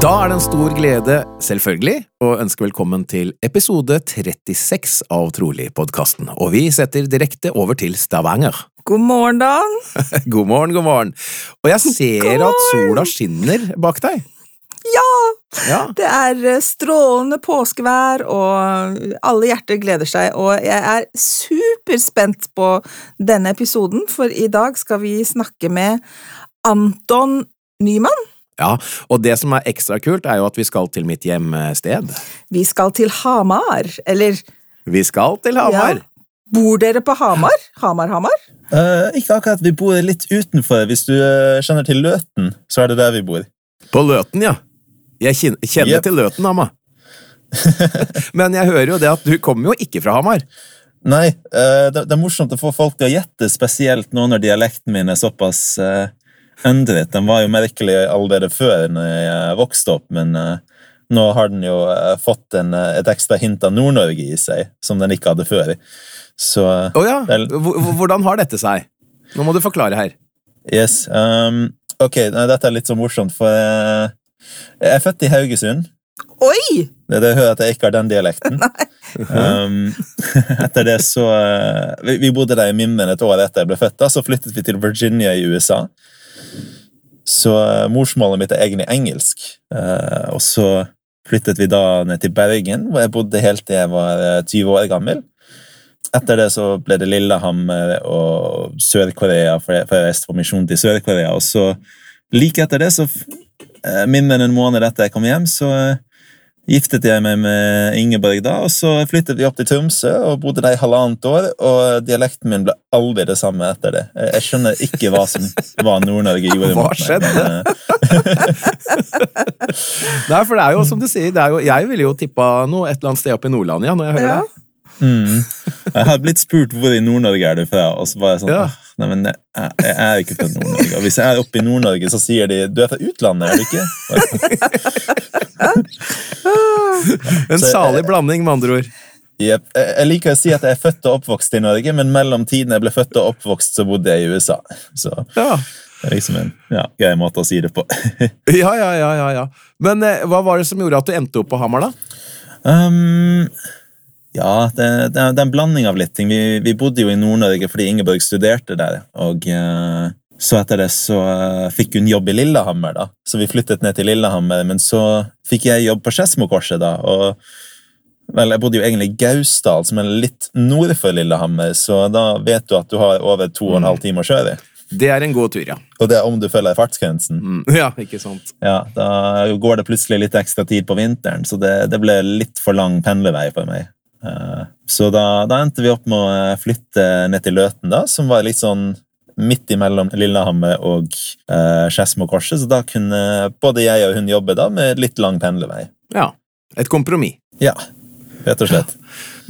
Da er det en stor glede, selvfølgelig, å ønske velkommen til episode 36 av Trolig-podkasten. Og vi setter direkte over til Stavanger. God morgen, Dan. God morgen, god morgen. Og jeg ser at sola skinner bak deg. Ja! Ja. Det er eh, strålende påskevær, og alle hjerter gleder seg. Og jeg er superspent på denne episoden, for i dag skal vi snakke med Anton Nyman. Ja, og det som er ekstra kult, er jo at vi skal til mitt hjemsted. Vi skal til Hamar. Eller Vi skal til Hamar. Ja. Bor dere på Hamar? Hamar-Hamar? Uh, ikke akkurat, vi bor litt utenfor. Hvis du uh, kjenner til Løten, så er det der vi bor. På Løten, ja. Jeg kjenner yep. til Løten, Amma. Men jeg hører jo det at du kommer jo ikke fra Hamar. Nei, uh, det, det er morsomt å få folk til å gjette, spesielt nå når dialekten min er såpass uh, endret. Den var jo merkelig allerede før når jeg eh, vokste opp, men eh, nå har den jo eh, fått en, eh, et ekstra hint av Nord-Norge i seg, som den ikke hadde før. Så eh, Å ja, Hvordan har dette seg? Nå må du forklare her. yes. Um, ok, dette er litt så morsomt, for eh, jeg er født i Haugesund. Oi! Det, det hører at jeg ikke har den dialekten. um, etter det så eh, vi, vi bodde der i Mimmen et år etter jeg ble født. da, Så flyttet vi til Virginia i USA. Så eh, morsmålet mitt er egentlig engelsk. Eh, og så flyttet vi da ned til Bergen, hvor jeg bodde helt til jeg var eh, 20 år gammel. Etter det så ble det Lillehammer og Sør-Korea, for jeg reiste på misjon til Sør-Korea. Og så like etter det, så eh, mindre enn en måned etter jeg kom hjem, så eh, giftet jeg meg med Ingeborg da, og så flyttet vi opp til Tromsø og bodde der i halvannet år, og dialekten min ble aldri det samme etter det. Jeg skjønner ikke hva som var Nord-Norge gjorde Hva mot meg. skjedde? men, eh, Nei, for det er jo som du sier, det er jo, jeg ville jo tippa noe et eller annet sted oppe i Nordland, ja, når jeg hører Ja. det. Mm. Jeg har blitt spurt hvor i Nord-Norge er du fra, og så var jeg sånn Ja. Nei, men jeg, jeg er ikke fra Nord-Norge. Og hvis jeg er oppe i Nord-Norge, så sier de du er fra utlandet, er du ikke? En salig blanding, med andre ord. Jeg jeg liker å si at jeg er født og oppvokst i Norge, men mellom tiden jeg ble født og oppvokst, så bodde jeg i USA. Så Ja. det er liksom en ja, grei måte å si det på. Ja, ja, ja, ja, ja. Men eh, hva var det som gjorde at du endte opp på Hamar, da? Um, ja, det, det, det er en blanding av litt ting. Vi, vi bodde jo i Nord-Norge fordi Ingeborg studerte der. Og eh, så etter det så eh, fikk hun jobb i Lillehammer, da. Så vi flyttet ned til Lillehammer. Men så fikk jeg jobb på Skedsmokorset, da. Og vel, jeg bodde jo egentlig i Gausdal, som er litt nord for Lillehammer, så da vet du at du har over to og en halv time å kjøre i. Det er en god tur, ja. Og det er om du følger fartsgrensen. Mm. Ja, ikke sant. Ja, Da går det plutselig litt ekstra tid på vinteren, så det, det ble litt for lang pendlevei for meg. Eh, Så da, da endte vi opp med å eh, flytte ned til Løten, da, som var litt sånn midt imellom Lillehammer og uh, Skedsmokorset, så da kunne både jeg og hun jobbe da med litt lang pendlevei. Ja. Et kompromiss. Ja, rett og slett.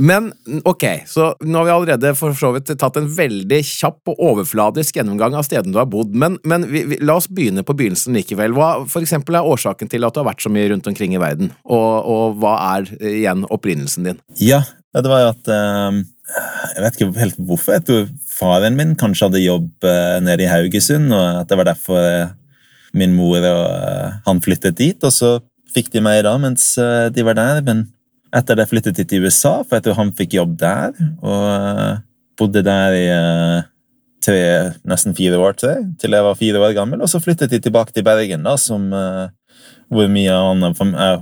Men ok, så nå har vi allerede for så vidt tatt en veldig kjapp og overfladisk gjennomgang av stedene du har bodd, men, men vi, vi, la oss begynne på begynnelsen likevel. Hva for eksempel er årsaken til at du har vært så mye rundt omkring i verden, og, og hva er eh, igjen opprinnelsen din? Ja, det var jo at uh, Jeg vet ikke helt hvorfor. Jeg tror faren min kanskje hadde jobb uh, nede i Haugesund, og at det var derfor uh, min mor og han flyttet dit. Og så fikk de meg da mens de var der, men etter det flyttet jeg til USA, for jeg tror han fikk jobb der, og eh, bodde der i eh, tre, nesten fire år, tror jeg, til jeg var fire år gammel, og så flyttet de tilbake til Bergen, da, som eh, hvor, andre,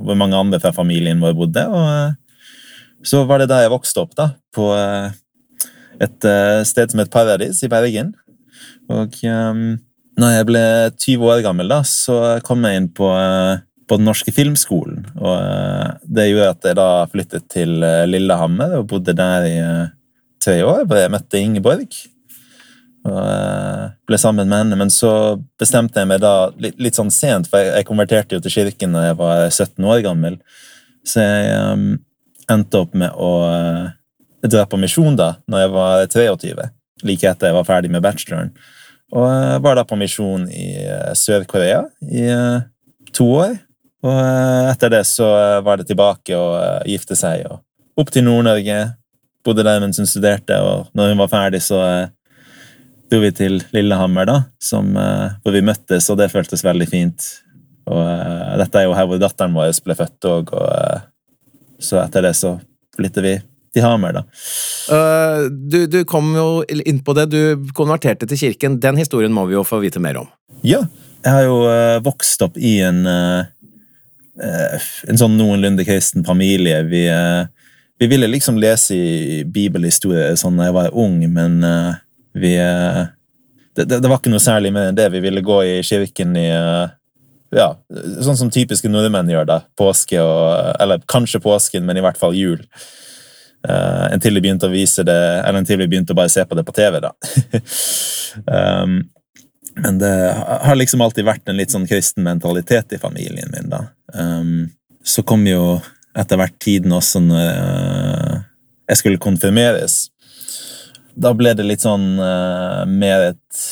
hvor mange andre fra familien vår bodde. Og så var det der jeg vokste opp, da, på et sted som het Paradis i Bergen. Og um, når jeg ble 20 år gammel, da, så kom jeg inn på, eh, på Den norske filmskolen. Og eh, det gjorde at jeg da flyttet til eh, Lillehammer og bodde der i eh, tre år, hvor jeg møtte Ingeborg. Og ble sammen med henne, men så bestemte jeg meg da litt, litt sånn sent, for jeg, konverterte jo til kirken da jeg var 17 år gammel, så jeg um, endte opp med å uh, dra på misjon da når jeg var 23, like etter jeg var ferdig med bacheloren. Og jeg var da på misjon i uh, Sør-Korea i to år. Og eh, etter det så eh, var det tilbake og eh, gifte seg og opp til Nord-Norge. Bodde der mens hun studerte, og når hun var ferdig, så dro vi til Lillehammer, da, som, hvor vi møttes, og det føltes veldig fint. Og dette er jo her hvor datteren vår ble født òg, og så etter det så flytter vi til Hamar, da. Uh, du, du kom jo inn på det, du konverterte til kirken. Den historien må vi jo få vite mer om. Ja, jeg har jo vokst opp i en en sånn noenlunde kristen familie. Vi, eh, vi ville liksom lese i bibelhistorie sånn da jeg var ung, men eh, vi eh, det, det, det var ikke noe særlig mer enn det. Vi ville gå i kirken i eh, ja, sånn som typiske nordmenn gjør, da. Påske og Eller kanskje påsken, men i hvert fall jul. Uh, inntil vi begynte å vise det Eller inntil vi begynte å bare se på det på TV, da. um, men det har liksom alltid vært en litt sånn kristen mentalitet i familien min, da. Um, så kom jo etter hvert tiden også når uh, jeg skulle konfirmeres. Da ble det litt sånn uh, mer et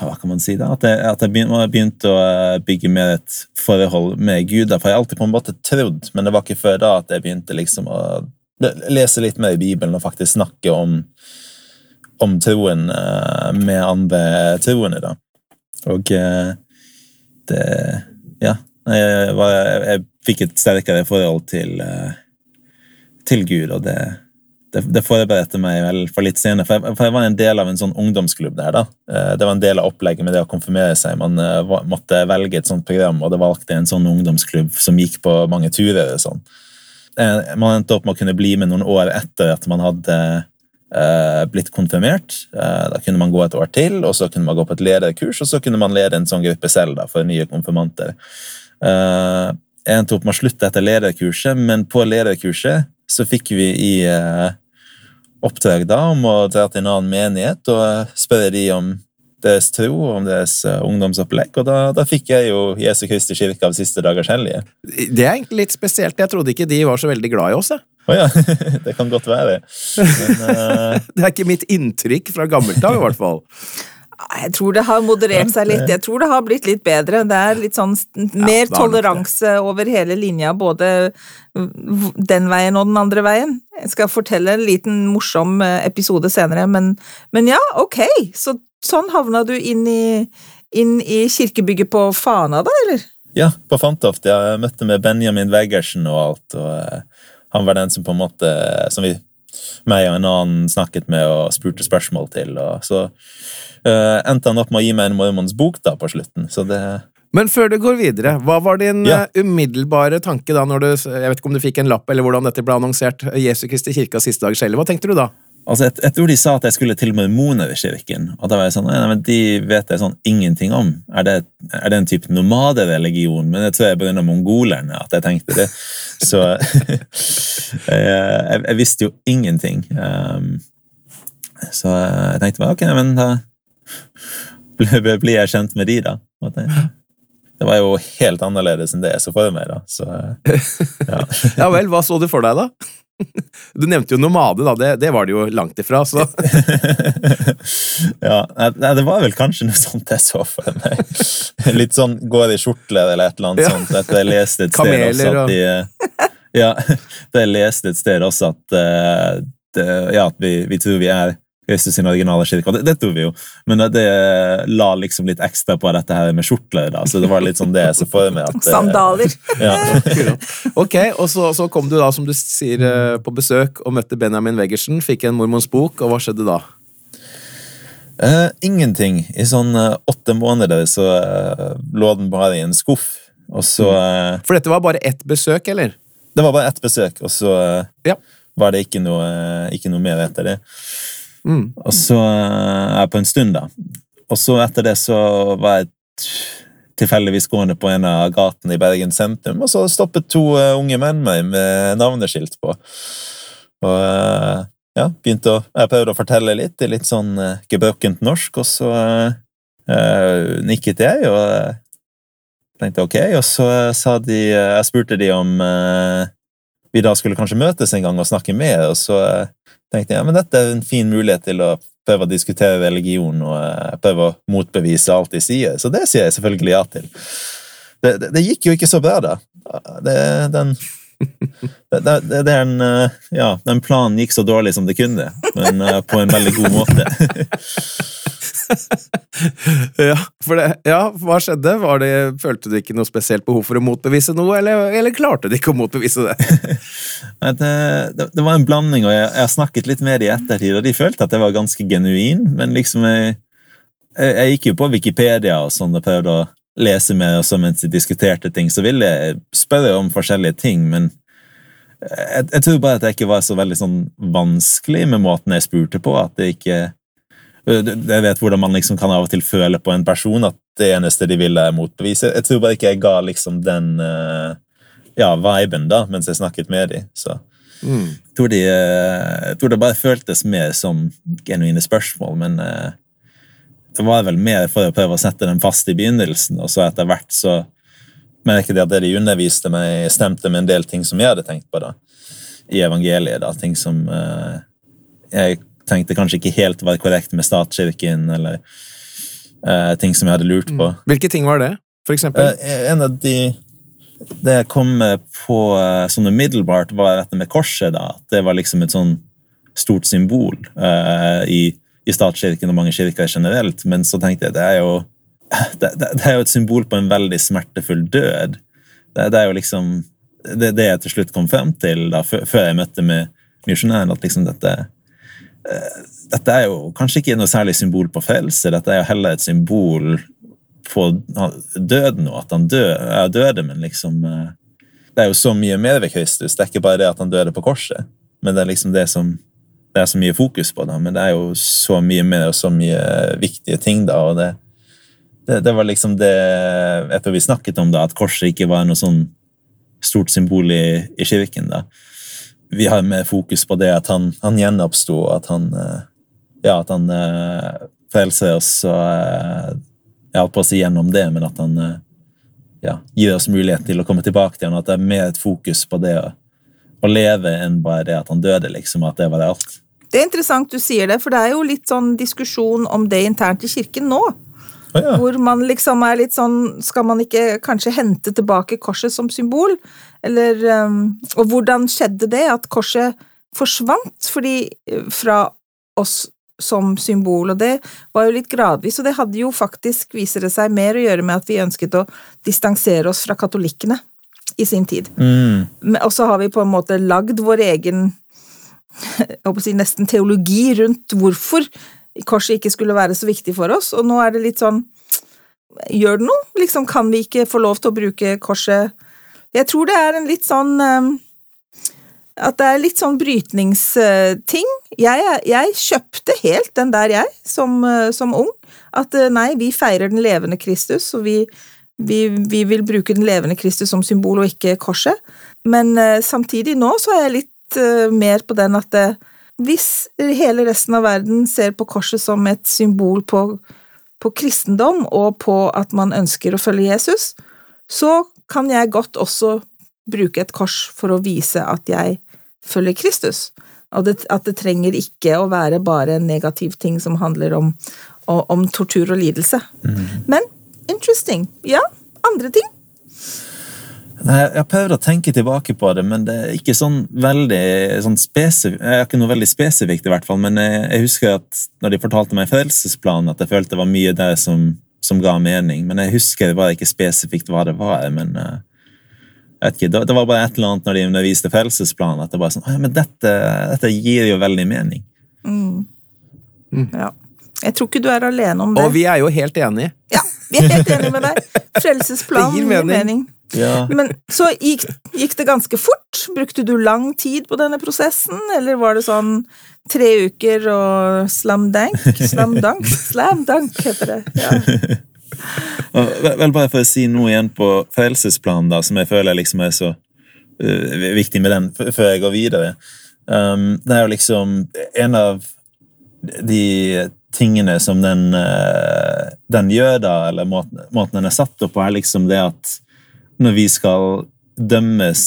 Hva kan man si, da? At jeg, at jeg begynte, begynte å uh, bygge mer et forhold med Gud. da, For jeg har alltid på en måte trodd, men det var ikke før da at jeg begynte liksom å lese litt mer i Bibelen og faktisk snakke om, om troen uh, med andre troende, da. Og uh, det Ja. Jeg, var, jeg, fikk et sterkere forhold til, uh, til Gud, og det, det, det forberedte meg vel for litt senere. For jeg, for jeg, var en del av en sånn ungdomsklubb der. da. Det var en del av opplegget med det å konfirmere seg. Man måtte velge et sånt program, og det valgte en sånn ungdomsklubb som gikk på mange turer. og sånn. Man endte opp med å kunne bli med noen år etter at man hadde blitt konfirmert. Uh, da kunne man gå et år til, og så kunne man gå på et lederkurs, og så kunne man lede en sånn gruppe selv da, for nye konfirmanter. Uh, jeg endte opp med å slutte etter lederkurset, men på lederkurset så fikk vi i oppdrag da om å dra til en annen menighet og spørre de om deres tro og om deres uh, ungdomsopplegg. Og da, da, fikk jeg jo Jesu Kristi kirke av siste dagers hellige. Det er egentlig litt spesielt. Jeg trodde ikke de var så veldig glad i oss. Jeg. Å ja, det kan godt være. Men, uh... det er ikke mitt inntrykk fra gammelt av, i hvert fall. Jeg tror det har moderert seg litt. Jeg tror det har blitt litt bedre. Det er litt sånn mer ja, toleranse over hele linja, både den veien og den andre veien. Jeg skal fortelle en liten morsom eh, episode senere, men, men ja, ok. Så sånn havna du inn i, inn i kirkebygget på Fana, da, eller? Ja, på Fantoft. Jeg møtte med Benjamin Weggersen og alt. og uh, Han var den som på en måte som vi, meg og en annen snakket med og spurte spørsmål til. og så uh, endte han opp med å gi meg en mormons bok da på slutten. så det... Men før du går videre, hva var din ja. umiddelbare tanke da når du jeg vet ikke om du fikk en lapp eller hvordan dette ble annonsert, Jesu Kristi kirka siste dag selv? Hva tenkte du da? Altså, jeg, jeg, tror de sa at jeg skulle til Mormonerkirken. Og da var jeg sånn, De vet jeg sånn ingenting om. Er det, er det en type nomadereligion? Men det tror jeg begynner mongolerne at jeg tenkte det. Så jeg, jeg, jeg, visste jo ingenting. Um, så jeg tenkte bare ok, men da blir jeg kjent med de, da. Det var jo helt annerledes enn det jeg så for meg. da. Så, ja. ja vel, hva så du for deg, da? Du nevnte jo nomade, da. Det, det var det jo langt ifra, så Ja, det var vel kanskje noe sånt jeg så for meg. Litt sånn går i skjortler eller et eller annet ja. sånt. Etter jeg leste et sted også at de Ja, da jeg leste et sted også at, det, ja, at vi, vi tror vi er Kristus sin originale kirke. Det, det tror vi jo, men det, la liksom litt ekstra på dette her med skjortler. da, så det var litt sånn det jeg så for meg. at... Sandaler. Ja. ok, og så, så, kom du da, som du sier, eh, på besøk og møtte Benjamin Weggersen, fikk en mormons bok, og hva skjedde da? Uh, ingenting. I sånn uh, åtte måneder så uh, lå den bare i en skuff. Og så eh, For dette var bare ett besøk, eller? Det var bare ett besøk, og så eh, Ja. var det ikke noe, eh, ikke noe mer etter det. Mm. Og så eh, er jeg på en stund, da. Og så etter det så var jeg tilfeldigvis gående på en av gatene i Bergen sentrum, og så stoppet to eh, unge menn meg med navneskilt på. Og eh, ja, begynte å Jeg prøvde å fortelle litt i litt sånn uh, gebrokkent norsk, og så nikket jeg og tenkte ok, og så sa de Jeg spurte de om vi da skulle kanskje møtes en gang og snakke mer, og så tenkte jeg ja, men dette er en fin mulighet til å prøve å diskutere religion og eh, prøve å motbevise alt de sier, så det sier jeg selvfølgelig ja til. Det, det, det gikk jo ikke så bra, da. Det, den, det, det, det er en, eh, ja, den planen gikk så dårlig som det kunne, men eh, på en veldig god måte. Ja, det, ja, hva skjedde? Det, følte du ikke noe spesielt behov for å motbevise noe, eller, eller klarte du ikke å motbevise det? Det, det, det var en blanding, og jeg, jeg har snakket litt med de i ettertid, og de følte at jeg var ganske genuin, men liksom jeg, jeg, jeg gikk jo på Wikipedia og sånn og prøvde å lese mer også mens de diskuterte ting, så ville jeg spørre om forskjellige ting, men jeg, jeg tror bare at jeg ikke var så veldig sånn vanskelig med måten jeg spurte på, at det ikke jeg vet hvordan man liksom kan av og til føle på en person at det eneste de vil, er motbevise. Jeg tror bare ikke jeg ga liksom den eh, ja, viben da, mens jeg snakket med dem. Så Mm. jeg tror, de, eh, jeg tror det bare føltes mer som genuine spørsmål, men eh, det var vel mer for å prøve å sette dem fast i begynnelsen, og så etter hvert så merket jeg at det de underviste meg, stemte med en del ting som jeg hadde tenkt på da, i evangeliet. da, Ting som eh, jeg tenkte kanskje ikke helt var korrekt med statskirken, eller uh, ting som jeg hadde lurt på. Hvilke ting var det, for eksempel? Uh, en av de Det jeg kom på sånn umiddelbart, var dette med korset. da, det var liksom et sånn stort symbol uh, i, i statskirken og mange kirker generelt. Men så tenkte jeg det er jo det, det, det er jo et symbol på en veldig smertefull død. Det, det er jo liksom det, det jeg til slutt kom frem til da, før, jeg møtte med misjonæren, at liksom dette dette er jo kanskje ikke noe særlig symbol på frelse, dette er jo heller et symbol på døden og at han dø, døde, men liksom eh, Det er jo så mye mer ved Kristus. Det er ikke bare det at han døde på korset, men det er liksom det som det er så mye fokus på, da. Men det er jo så mye mer og så mye viktige ting, da, og det, det, det var liksom det tror vi snakket om da, at korset ikke var noe sånn stort symbol i, i kirken, da. Vi har mer fokus på det at han, han gjenoppsto, at han eh, Ja, at han eh, frelser oss og eh, Jeg holdt på å si gjennom det, men at han eh, ja, gir oss mulighet til å komme tilbake til han, at det er mer et fokus på det å, å leve enn bare det at han døde, liksom, at det var det alt. Det er interessant du sier det, for det er jo litt sånn diskusjon om det internt i kirken nå. Ja. Hvor man liksom er litt sånn Skal man ikke kanskje hente tilbake korset som symbol? Eller um, Og hvordan skjedde det? At korset forsvant fordi eh, fra oss som symbol, og det var jo litt gradvis, og det hadde jo faktisk, viser det seg, mer å gjøre med at vi ønsket å distansere oss fra katolikkene i sin tid. Mm. Og så har vi på en måte lagd vår egen jeg håper å si nesten teologi rundt hvorfor korset ikke skulle være så viktig for oss, og nå er det litt sånn Gjør det noe? Liksom, kan vi ikke få lov til å bruke korset Jeg tror det er en litt sånn eh, At det er litt sånn brytningsting. Jeg, jeg kjøpte helt den der, jeg, som, eh, som ung. At eh, nei, vi feirer den levende Kristus, og vi, vi, vi vil bruke den levende Kristus som symbol, og ikke korset. Men eh, samtidig nå så er jeg litt mer på den at eh, hvis hele resten av verden ser på korset som et symbol på, på kristendom, og på at man ønsker å følge Jesus, så kan jeg godt også bruke et kors for å vise at jeg følger Kristus. Og det, at det trenger ikke å være bare en negativ ting som handler om, om, tortur og lidelse. Men interesting. Ja, andre ting. Jeg prøvd å tenke tilbake på det, men det er ikke sånn veldig sånn spesifikt Jeg har ikke noe veldig spesifikt, i hvert fall, men jeg, jeg husker at når de fortalte meg frelsesplanen, at jeg følte det var mye der som, som ga mening. Men jeg husker bare ikke spesifikt hva det var. men eh, jeg vet ikke, det, var bare et eller annet når de underviste frelsesplanen, at det bare sånn, ja, men dette, dette gir jo veldig mening. Ja. Jeg tror ikke du er alene om det. Og vi er jo helt enige. Ja, vi er helt enige med deg. Frelsesplanen gir mening. gir mening. Ja. Men så gikk, gikk det ganske fort? Brukte du lang tid på denne prosessen, eller var det sånn tre uker og slam dank? Slam dank? Slam dank, heter det. Ja. Vel, bare for å si noe igjen på frelsesplanen, da, som jeg føler liksom er så uh, viktig med den før jeg går videre. Um, det er jo liksom en av de tingene som den, uh, den gjør, da, eller måten, måten den er satt opp på, er liksom det at når vi skal dømmes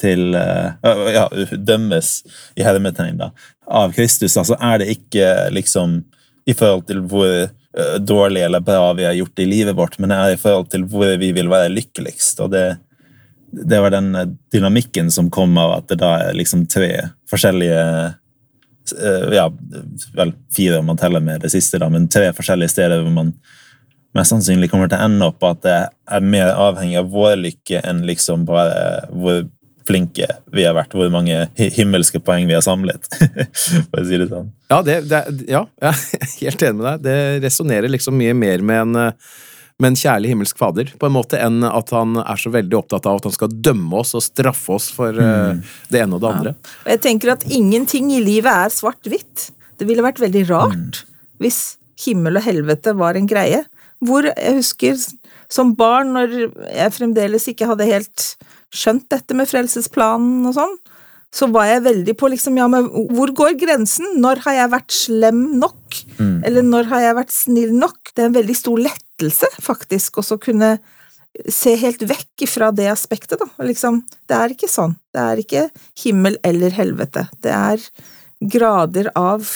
til uh, Ja, dømmes i hermetegn, da, av Kristus, altså så er det ikke liksom i forhold til hvor eh, dårlig eller bra vi har gjort i livet vårt, men det er i forhold til hvor vi vil være lykkeligst. Og det, det var den eh, dynamikken som kom av at det da er liksom tre forskjellige eh, Ja, vel fire om man teller med det siste, da, men tre forskjellige steder hvor man mest sannsynlig kommer til å ende opp at det er mer avhengig av vår lykke enn liksom bare hvor flinke vi har vært, hvor mange himmelske poeng vi har samlet. For å si det sånn. Ja, det, det, ja, jeg er helt enig med deg. Det resonnerer liksom mye mer med en, eh, med en kjærlig himmelsk fader, på en måte, enn at han er så veldig opptatt av at han skal dømme oss og straffe oss for mm. det ene og det andre. Og jeg tenker at ingenting i livet er svart-hvitt. Det ville vært veldig rart hvis himmel og helvete var en greie. Hvor jeg husker som barn, når jeg fremdeles ikke hadde helt skjønt dette med frelsesplanen og sånn, så var jeg veldig på liksom, ja, men hvor går grensen? Når har jeg vært slem nok? Eller når har jeg vært snill nok? Det er en veldig stor lettelse, faktisk, også kunne se helt vekk ifra det aspektet, da. Liksom, det er ikke sånn. Det er ikke himmel eller helvete. Det er grader av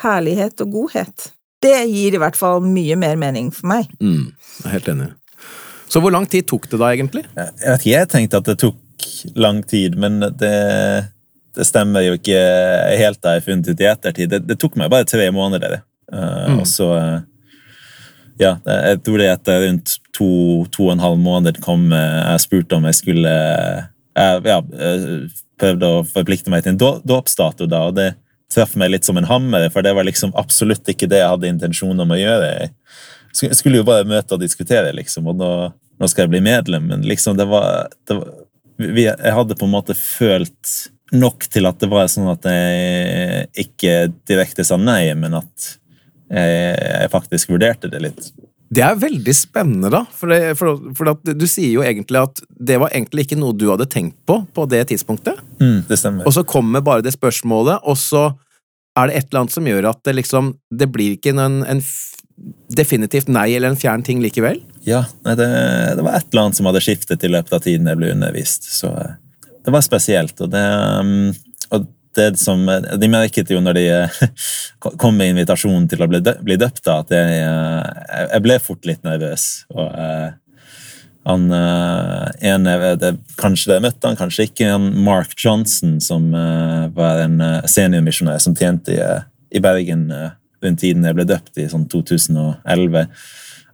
herlighet og godhet. Det gir i hvert fall mye mer mening for meg. Mm, jeg er helt enig. Så hvor lang tid tok det da, egentlig? Jeg vet ikke, jeg tenkte at det tok lang tid, men det, det stemmer jo ikke helt da jeg funnet ut i ettertid. Det, det tok meg bare tre måneder. Uh, Og så uh, Ja, jeg tror det etter rundt to, to og en halv måned kom uh, jeg spurte om jeg skulle Jeg ja, prøvde å forplikte meg til en då- dåpsdato, da, og det traff meg litt som en hammer, for det var liksom absolutt ikke det jeg hadde intensjon om å gjøre. Jeg skulle- jo bare møte og diskutere, liksom, og nå, nå skal jeg bli medlem, men liksom det var, det var vi, Jeg hadde på en måte følt nok til at det var sånn at jeg ikke direkte sa nei, men at jeg, jeg faktisk vurderte det litt. Det er veldig spennende, da. For, det, for, for du sier jo egentlig at det var egentlig ikke noe du hadde tenkt på på det tidspunktet. Mm, det stemmer. Og så kommer bare det spørsmålet, og så er det et eller annet som gjør at det liksom Det blir ikke en, en definitivt nei eller en fjern ting likevel. Ja, nei, det, det var et eller annet som hadde skiftet i løpet av tiden jeg ble undervist. Så eh, det var spesielt. Og det, um, og det som De merket jo når de eh, kom med invitasjonen til å bli, døpt, at jeg, eh, jeg ble fort litt nervøs. Og eh, han ene det, Kanskje dere møtte han, kanskje ikke. Han Mark Johnson, som var en seniormisjonær som tjente i, i Bergen den tiden jeg ble døpt, i sånn 2011.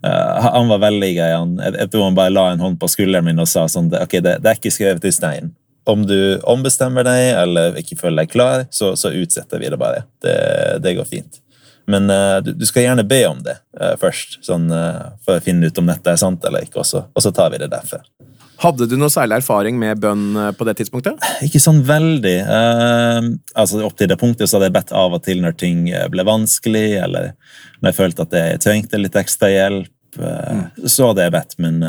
Eh, han var veldig grei. Jeg, jeg tror han bare la en hånd på skulderen min og sa sånn Ok, det, det er ikke skrevet i stein. Om du ombestemmer deg eller ikke føler deg klar, så, så utsetter vi det bare. Det, det går fint. Men uh, du, du skal gjerne be om det uh, først, sånn, uh, for å finne ut om dette er sant eller ikke, og så, og så tar vi det derfra. Hadde du noe særlig erfaring med bønn på det tidspunktet? Ikke sånn veldig. altså Opp til det punktet så hadde jeg bedt av og til når ting ble vanskelig, eller når jeg følte at jeg trengte litt ekstra hjelp. Mm. Så hadde jeg bedt, men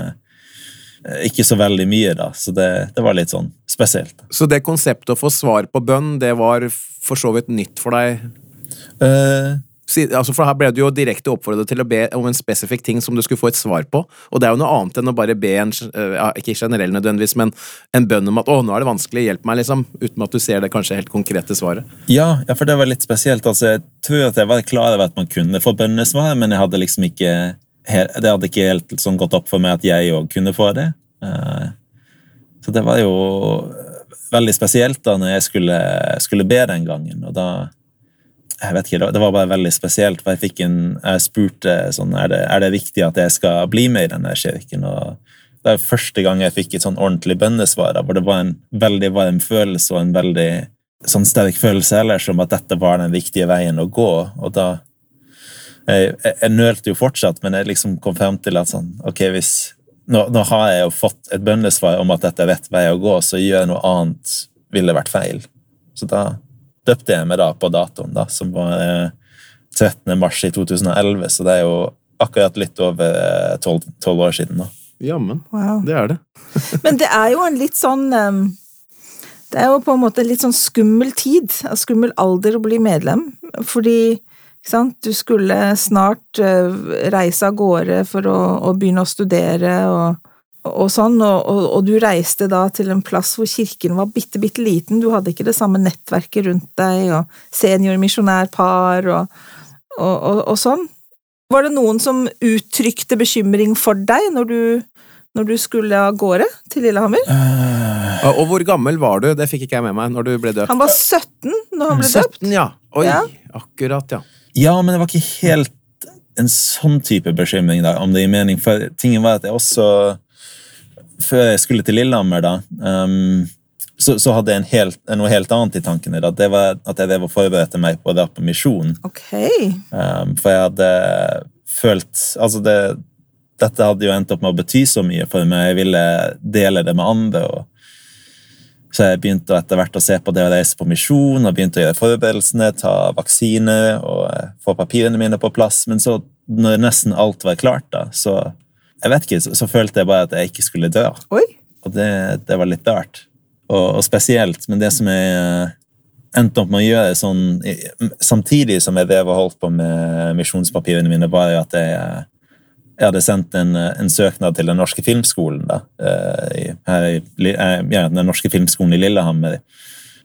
ikke så veldig mye, da. Så det, det var litt sånn spesielt. Så det konseptet å få svar på bønn, det var for så vidt nytt for deg? Uh, Altså for Her ble du jo direkte oppfordret til å be om en spesifikk ting som du skulle få et svar på. Og det er jo noe annet enn å bare be en eh, ikke generell nødvendigvis, men en bønn om at 'å, nå er det vanskelig, hjelp meg', liksom. Uten at du ser det kanskje helt konkrete svaret. ja, ja, for det var litt spesielt. Altså, jeg tror at jeg var klar over at man kunne få bønnesvar, men jeg hadde liksom ikke det hadde ikke helt sånn gått opp for meg at jeg òg kunne få det. Eh, Så det var jo veldig spesielt da når jeg skulle, skulle be den gangen. Og da jeg vet ikke, Det var bare veldig spesielt. for Jeg fikk en, jeg spurte sånn, er det, er det viktig at jeg skal bli med i denne kirken. og Det er første gang jeg fikk et sånn ordentlig bønnesvar, hvor det var en veldig varm følelse og en veldig sånn sterk følelse ellers om at dette var den viktige veien å gå. og da jeg, jeg, jeg nølte jo fortsatt, men jeg liksom kom frem til at sånn, ok, hvis, nå, nå har jeg jo fått et bønnesvar om at dette er rett vei å gå, så gjør jeg noe annet ville vært feil. Så da døpte jeg meg da på datoen, da, som var eh, 13. mars i 2011, så det er jo akkurat litt over eh, tolv år siden. da. Jammen. Wow. Det er det. Men det er jo en litt sånn um, Det er jo på en måte en litt sånn skummel tid, skummel alder å bli medlem, fordi du skulle snart uh, reise av gårde for å, å begynne å studere og, og sånn, og, og, og du reiste da til en plass hvor kirken var bitte, bitte liten, du hadde ikke det samme nettverket rundt deg, og seniormisjonærpar og, og, og sånn. Var det noen som uttrykte bekymring for deg når du, når du skulle av gårde til Lillehammer? Og, og hvor gammel var du? Det fikk ikke jeg med meg når du ble døpt. Han var 17 når han ble døpt. 17, ja. Oi, Ja. akkurat, ja. Ja, men det var ikke helt en sånn type bekymring, da, om det gir mening. For tingen var at jeg også Før jeg skulle til Lillehammer, da, um, så, så hadde jeg en helt, noe helt annet i tankene. Da. Det var at jeg var forberedt forberedte meg på å dra på misjon. Ok. Um, for jeg hadde følt Altså, det, dette hadde jo endt opp med å bety så mye for meg. Jeg ville dele det med andre. og så jeg begynte etter hvert å se på det å reise på misjon, og begynte å gjøre forberedelsene, ta vaksine og eh, få papirene mine på plass. Men så, når nesten alt var klart, da, så jeg vet ikke, så, så følte jeg bare at jeg ikke skulle dø. Oi. Og det, det var litt rart. Og, og spesielt, men det som jeg eh, endte opp med å gjøre sånn Samtidig som jeg drev og holdt på med misjonspapirene mine, var jo at jeg, jeg hadde sendt en, en søknad til Den norske filmskolen. da, eh, i, i, eh, ja, Den norske filmskolen i Lillehammer.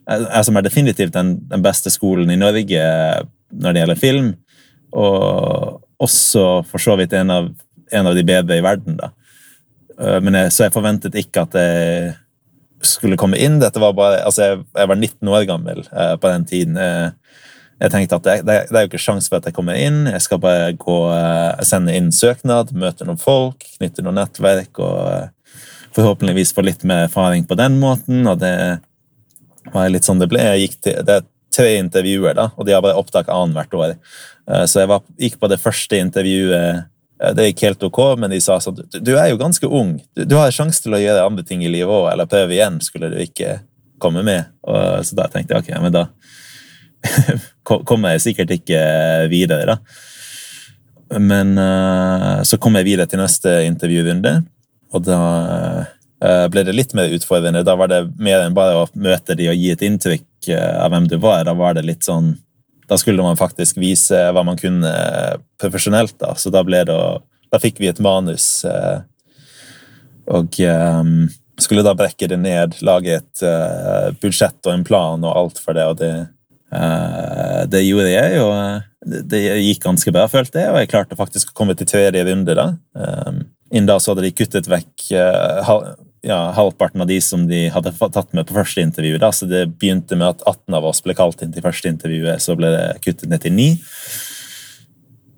Eh, Som er definitivt den, den beste skolen i Norge når det gjelder film. Og også for så vidt en av, en av de bedre i verden. da. Men jeg, så jeg forventet ikke at jeg skulle komme inn. Dette var bare, altså jeg, jeg var 19 år gammel eh, på den tiden. Eh, jeg tenkte at det, det, det er jo ikke sjanse for at jeg kommer inn. Jeg skal bare gå, eh, sende inn søknad, møte noen folk, knytte noen nettverk og eh, forhåpentligvis få litt mer erfaring på den måten. Og det var litt sånn det ble. Til, det er tre intervjuer, da, og de har bare opptak annethvert år. Eh, Så jeg var, gikk på det første intervjuet. Det gikk helt ok, men de sa sånn du er jo ganske ung. Du, du har sjanse til å gjøre andre ting i livet òg, eller prøve igjen, skulle du ikke komme med. Og, så da tenkte jeg ok, men da ko- kommer jeg sikkert ikke videre, da. Men eh, så kom jeg videre til neste intervjurunde, og da eh, ble det litt mer utfordrende. Da var det mer enn bare å møte de og gi et inntrykk eh, av hvem du var. Da var det litt sånn Da skulle man faktisk vise hva man kunne eh, profesjonelt, da. Så da ble det å Da fikk vi et manus, eh, og eh, skulle da brekke det ned, lage et eh, budsjett og en plan og alt for det, og det eh, det gjorde jeg, og eh, det, gikk ganske bra, følte jeg, og jeg klarte faktisk å komme til tredje runde da. Um, Innen da så hadde de kuttet vekk eh, ja, halvparten av de som de hadde tatt med på første intervju. Da. Så det begynte med at 18 av oss ble kalt inn til første intervjuet, så ble det kuttet ned til 9.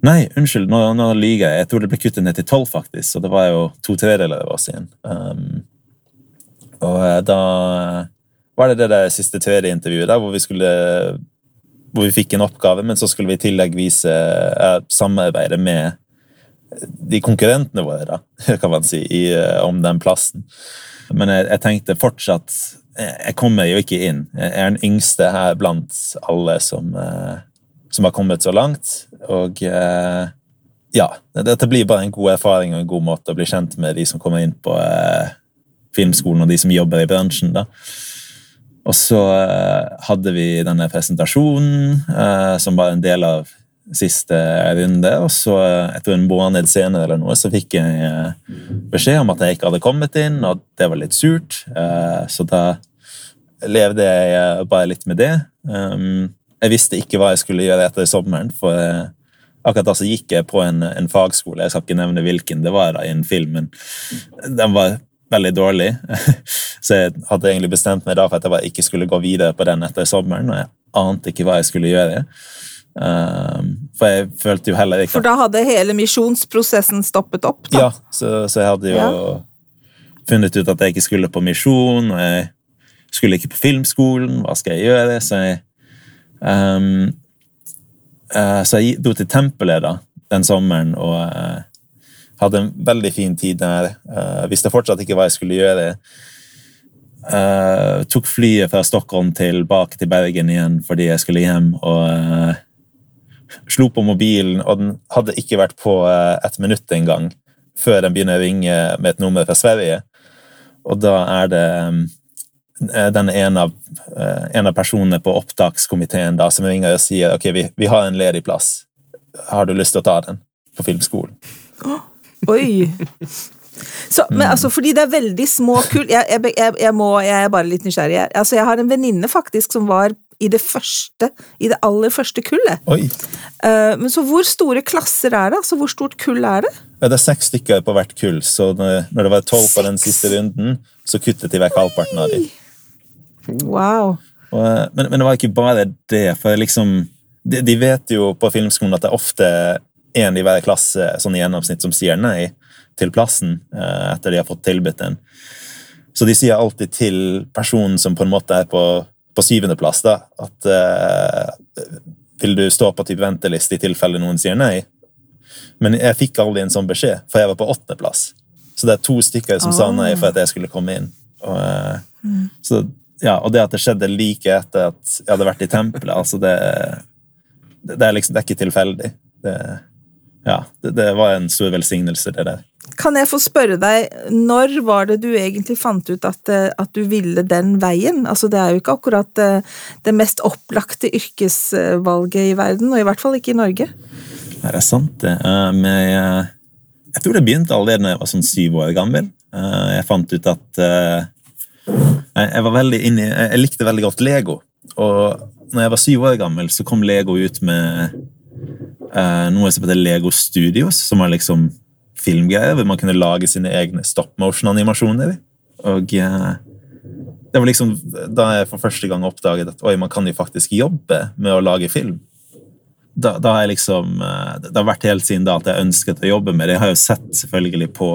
Nei, unnskyld, nå, nå lyver jeg. Jeg tror det ble kuttet ned til 12, faktisk. Så det var jo to tredjedeler av oss igjen. Um, og eh, da var det det der siste tredje intervjuet, der, hvor vi skulle hvor vi fikk en oppgave, men så skulle vi i tillegg vise uh, samarbeide med de konkurrentene våre, da, kan man si, i, uh, om den plassen. Men jeg, jeg tenkte fortsatt Jeg kommer jo ikke inn. Jeg er den yngste her blant alle som, uh, som har kommet så langt. Og ja, dette blir bare en god erfaring og en god måte å bli kjent med de som kommer inn på filmskolen, og de som jobber i bransjen. da. Og så eh, hadde vi denne presentasjonen, eh, som var en del av siste runde. Og så, eh, etter en måned senere eller noe, så fikk jeg eh, beskjed om at jeg ikke hadde kommet inn, og det var litt surt. Eh, så da levde jeg bare litt med det. Um, jeg visste ikke hva jeg skulle gjøre etter sommeren, for akkurat da så gikk jeg på en, en fagskole. Jeg skal ikke nevne hvilken det var da, i en film, men den var veldig dårlig. Så jeg hadde egentlig bestemt meg da for at jeg ikke skulle gå videre på den etter sommeren, og jeg ante ikke hva jeg skulle gjøre. Um, for jeg følte jo heller ikke For da hadde hele misjonsprosessen stoppet opp, da. Ja, så, så jeg hadde jo Ja. funnet ut at jeg ikke skulle på misjon, og jeg skulle ikke på filmskolen. Hva skal jeg gjøre? Så jeg, um, uh, så jeg dro til tempelet da, den sommeren og, eh, Hadde en veldig fin tid der. Uh, visste fortsatt ikke hva jeg skulle gjøre. Uh, tok flyet fra Stockholm tilbake til Bergen igjen fordi jeg skulle hjem. og uh, Slo på mobilen, og den hadde ikke vært på uh, et minutt engang før den begynner å ringe med et nummer fra Sverige. Og da er det um, den ene av, en av personene på opptakskomiteen da, som ringer og sier ok, vi, vi har en ledig plass. Har du lyst til å ta den på filmskolen? Oh. Oi! Så, men mm. altså, fordi det er veldig små kull jeg, jeg, jeg, jeg, må, jeg er bare litt nysgjerrig. Altså, jeg har en venninne faktisk som var i det første, i det aller første kullet. Uh, men så hvor store klasser er det? Altså, hvor stort kull er det? Ja, det er seks stykker på hvert kull, så når det var tolv på den siste runden, så kuttet de vekk halvparten av dem. Wow. Og, eh, men, men, det var ikke bare det, for liksom de, de vet jo på filmskolen at det er ofte én i hver klasse sånn i gjennomsnitt som sier nei til plassen eh, etter de har fått tilbudt den. Så de sier alltid til personen som på en måte er på, på syvendeplass, da, at uh, vil du stå på type venteliste i tilfelle noen sier nei? Men jeg fikk aldri en sånn beskjed, for jeg var på åttendeplass. Så det er to stykker som oh. sa nei for at jeg skulle komme inn. Og, uh, mm. så, ja, og det at det skjedde like etter at jeg hadde vært i tempelet, altså det, det, er liksom, det er ikke tilfeldig. Det, ja, det, det, var en stor velsignelse, det der. Kan jeg få spørre deg, når var det du egentlig fant ut at, eh, at, du ville den veien? Altså, det er jo ikke akkurat det, det mest opplagte yrkesvalget i verden, og i hvert fall ikke i Norge. Det er sant, det. Men jeg, tror det begynte allerede da jeg var sånn syv år gammel. Eh, jeg fant ut at jeg, var veldig inni, jeg likte veldig godt Lego. Og når jeg var syv år gammel, så kom Lego ut med eh, noe som heter Lego Studios, som var liksom filmgreier hvor man kunne lage sine egne stop motion-animasjoner. Og eh, det var liksom da jeg for første gang oppdaget at oi, man kan jo faktisk jobbe med å lage film. Da, da jeg liksom eh, Det har vært helt siden da at jeg ønsket å jobbe med det. Jeg har jo sett selvfølgelig på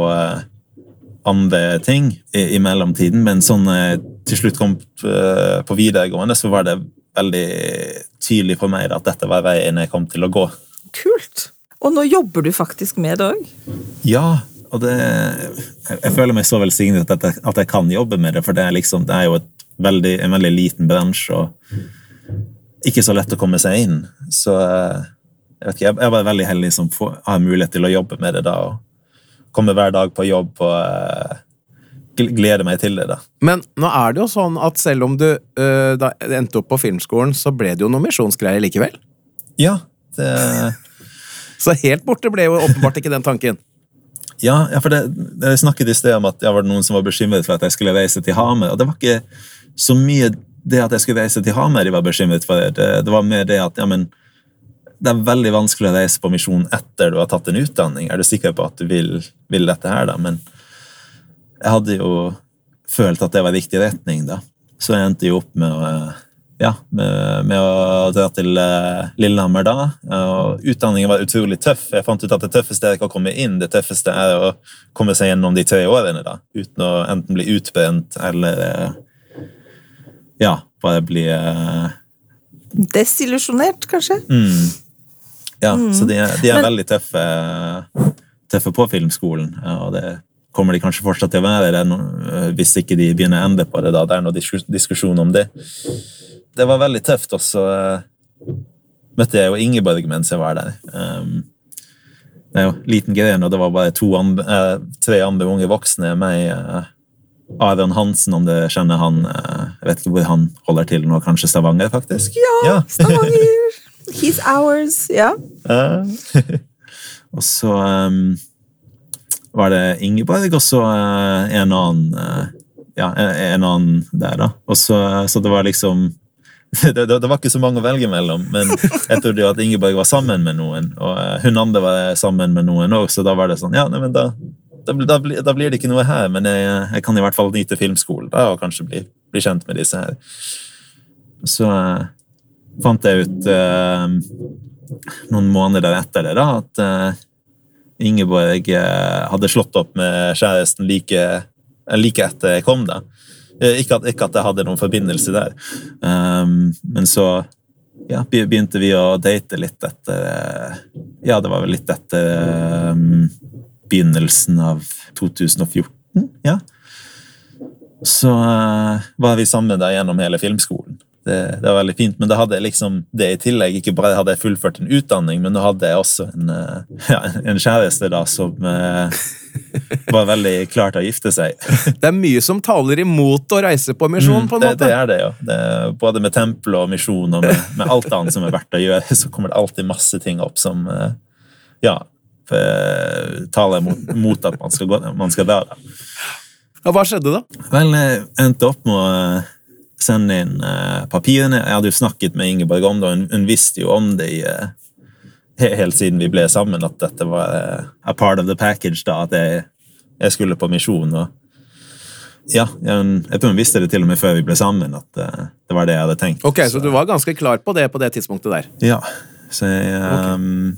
andre ting i, i mellomtiden, men sånn til slutt kom på videregående, så var det veldig tydelig for meg at dette var veien jeg kom til å gå. Kult! Og nå jobber du faktisk med det òg? Ja, og det Jeg føler meg så velsignet at, jeg, at jeg kan jobbe med det, for det er, liksom, det er jo veldig, en veldig liten bransje og ikke så lett å komme seg inn. Så jeg vet ikke, jeg er bare veldig heldig som får, har mulighet til å jobbe med det da. og Komme hver dag på jobb og uh, glede meg til det. da. Men nå er det jo sånn at selv om du uh, da endte opp på filmskolen, så ble det jo noen misjonsgreier likevel? Ja, det Så helt borte ble jo åpenbart ikke den tanken. Ja, ja for det, jeg snakket i sted om at jeg var noen som var bekymret for at jeg skulle reise til Hamer. Og det var ikke så mye det at jeg skulle reise til Hamer de var bekymret for. Det, det var mer det at ja, men, det er veldig vanskelig å reise på misjon etter du har tatt en utdanning. Er du sikker på at du vil, vil dette her, da? Men jeg hadde jo følt at det var riktig retning, da. Så jeg endte jo opp med å ja, med, med, å dra til uh, Lillehammer da. Og utdanningen var utrolig tøff. Jeg fant ut at det tøffeste er ikke å komme inn, det tøffeste er å komme seg gjennom de tre årene. da, Uten å enten bli utbrent eller uh, ja, bare bli uh, Desillusjonert, kanskje? Mm. Ja, mm. så de, de er Men... veldig tøffe, tøffe på filmskolen. og det kommer de kanskje fortsatt til å være det hvis ikke de begynner å endre på det. da, Det er noe diskusjon om det det var veldig tøft. Og så uh, møtte jeg jo Ingeborg mens jeg var der. Um, det er jo liten greie og det var bare andre, uh, tre andre unge voksne. Meg, uh, Aron Hansen, om du kjenner han. jeg vet ikke hvor han holder til nå. Kanskje Stavanger, faktisk? Ja, ja. Stavanger! He's ours. Ja. og så um, var det Ingeborg, og så en annen ja, en annen der, da. Og så, så det var liksom det, det, var ikke så mange å velge mellom, men jeg trodde jo at Ingeborg var sammen med noen, og eh, hun andre var sammen med noen òg, så da var det sånn Ja, nei, men da, da, da, da, blir det ikke noe her, men jeg, jeg, kan i hvert fall nyte filmskolen da, og kanskje bli, bli kjent med disse her. Så uh, fant jeg ut uh, noen måneder etter det da, at uh, Ingeborg hadde slått opp med kjæresten like, like etter jeg kom. da. Eh, ikke at, ikke at jeg hadde noen forbindelse der. Um, men så ja, begynte vi å date litt etter Ja, det var vel litt etter um, begynnelsen av 2014. ja. Så uh, var vi sammen da gjennom hele filmskolen. Det, det, var veldig fint, men da hadde jeg liksom det i tillegg. Ikke bare hadde jeg fullført en utdanning, men da hadde jeg også en, uh, ja, en kjæreste da som uh, var veldig klar til å gifte seg. Det er mye som taler imot å reise på misjon, på en det, måte. det er det, jo. Det er både med tempel og misjon og med, med alt annet som er verdt å gjøre, så kommer det alltid masse ting opp som ja, taler mot, mot at man skal, gå, man skal der. Da. Ja, hva skjedde da? Vel, jeg endte opp med å eh, sende inn uh, papirene. Jeg hadde jo snakket med Ingeborg om det, og hun, hun visste jo om det i, uh, helt siden vi ble sammen, at dette var uh, a part of the package, da, at jeg, jeg skulle på misjon. og ja, jeg, jeg tror hun visste det til og med før vi ble sammen, at det var det jeg hadde tenkt. Ok, Så, så du var ganske klar på det på det tidspunktet der? Ja, så jeg um,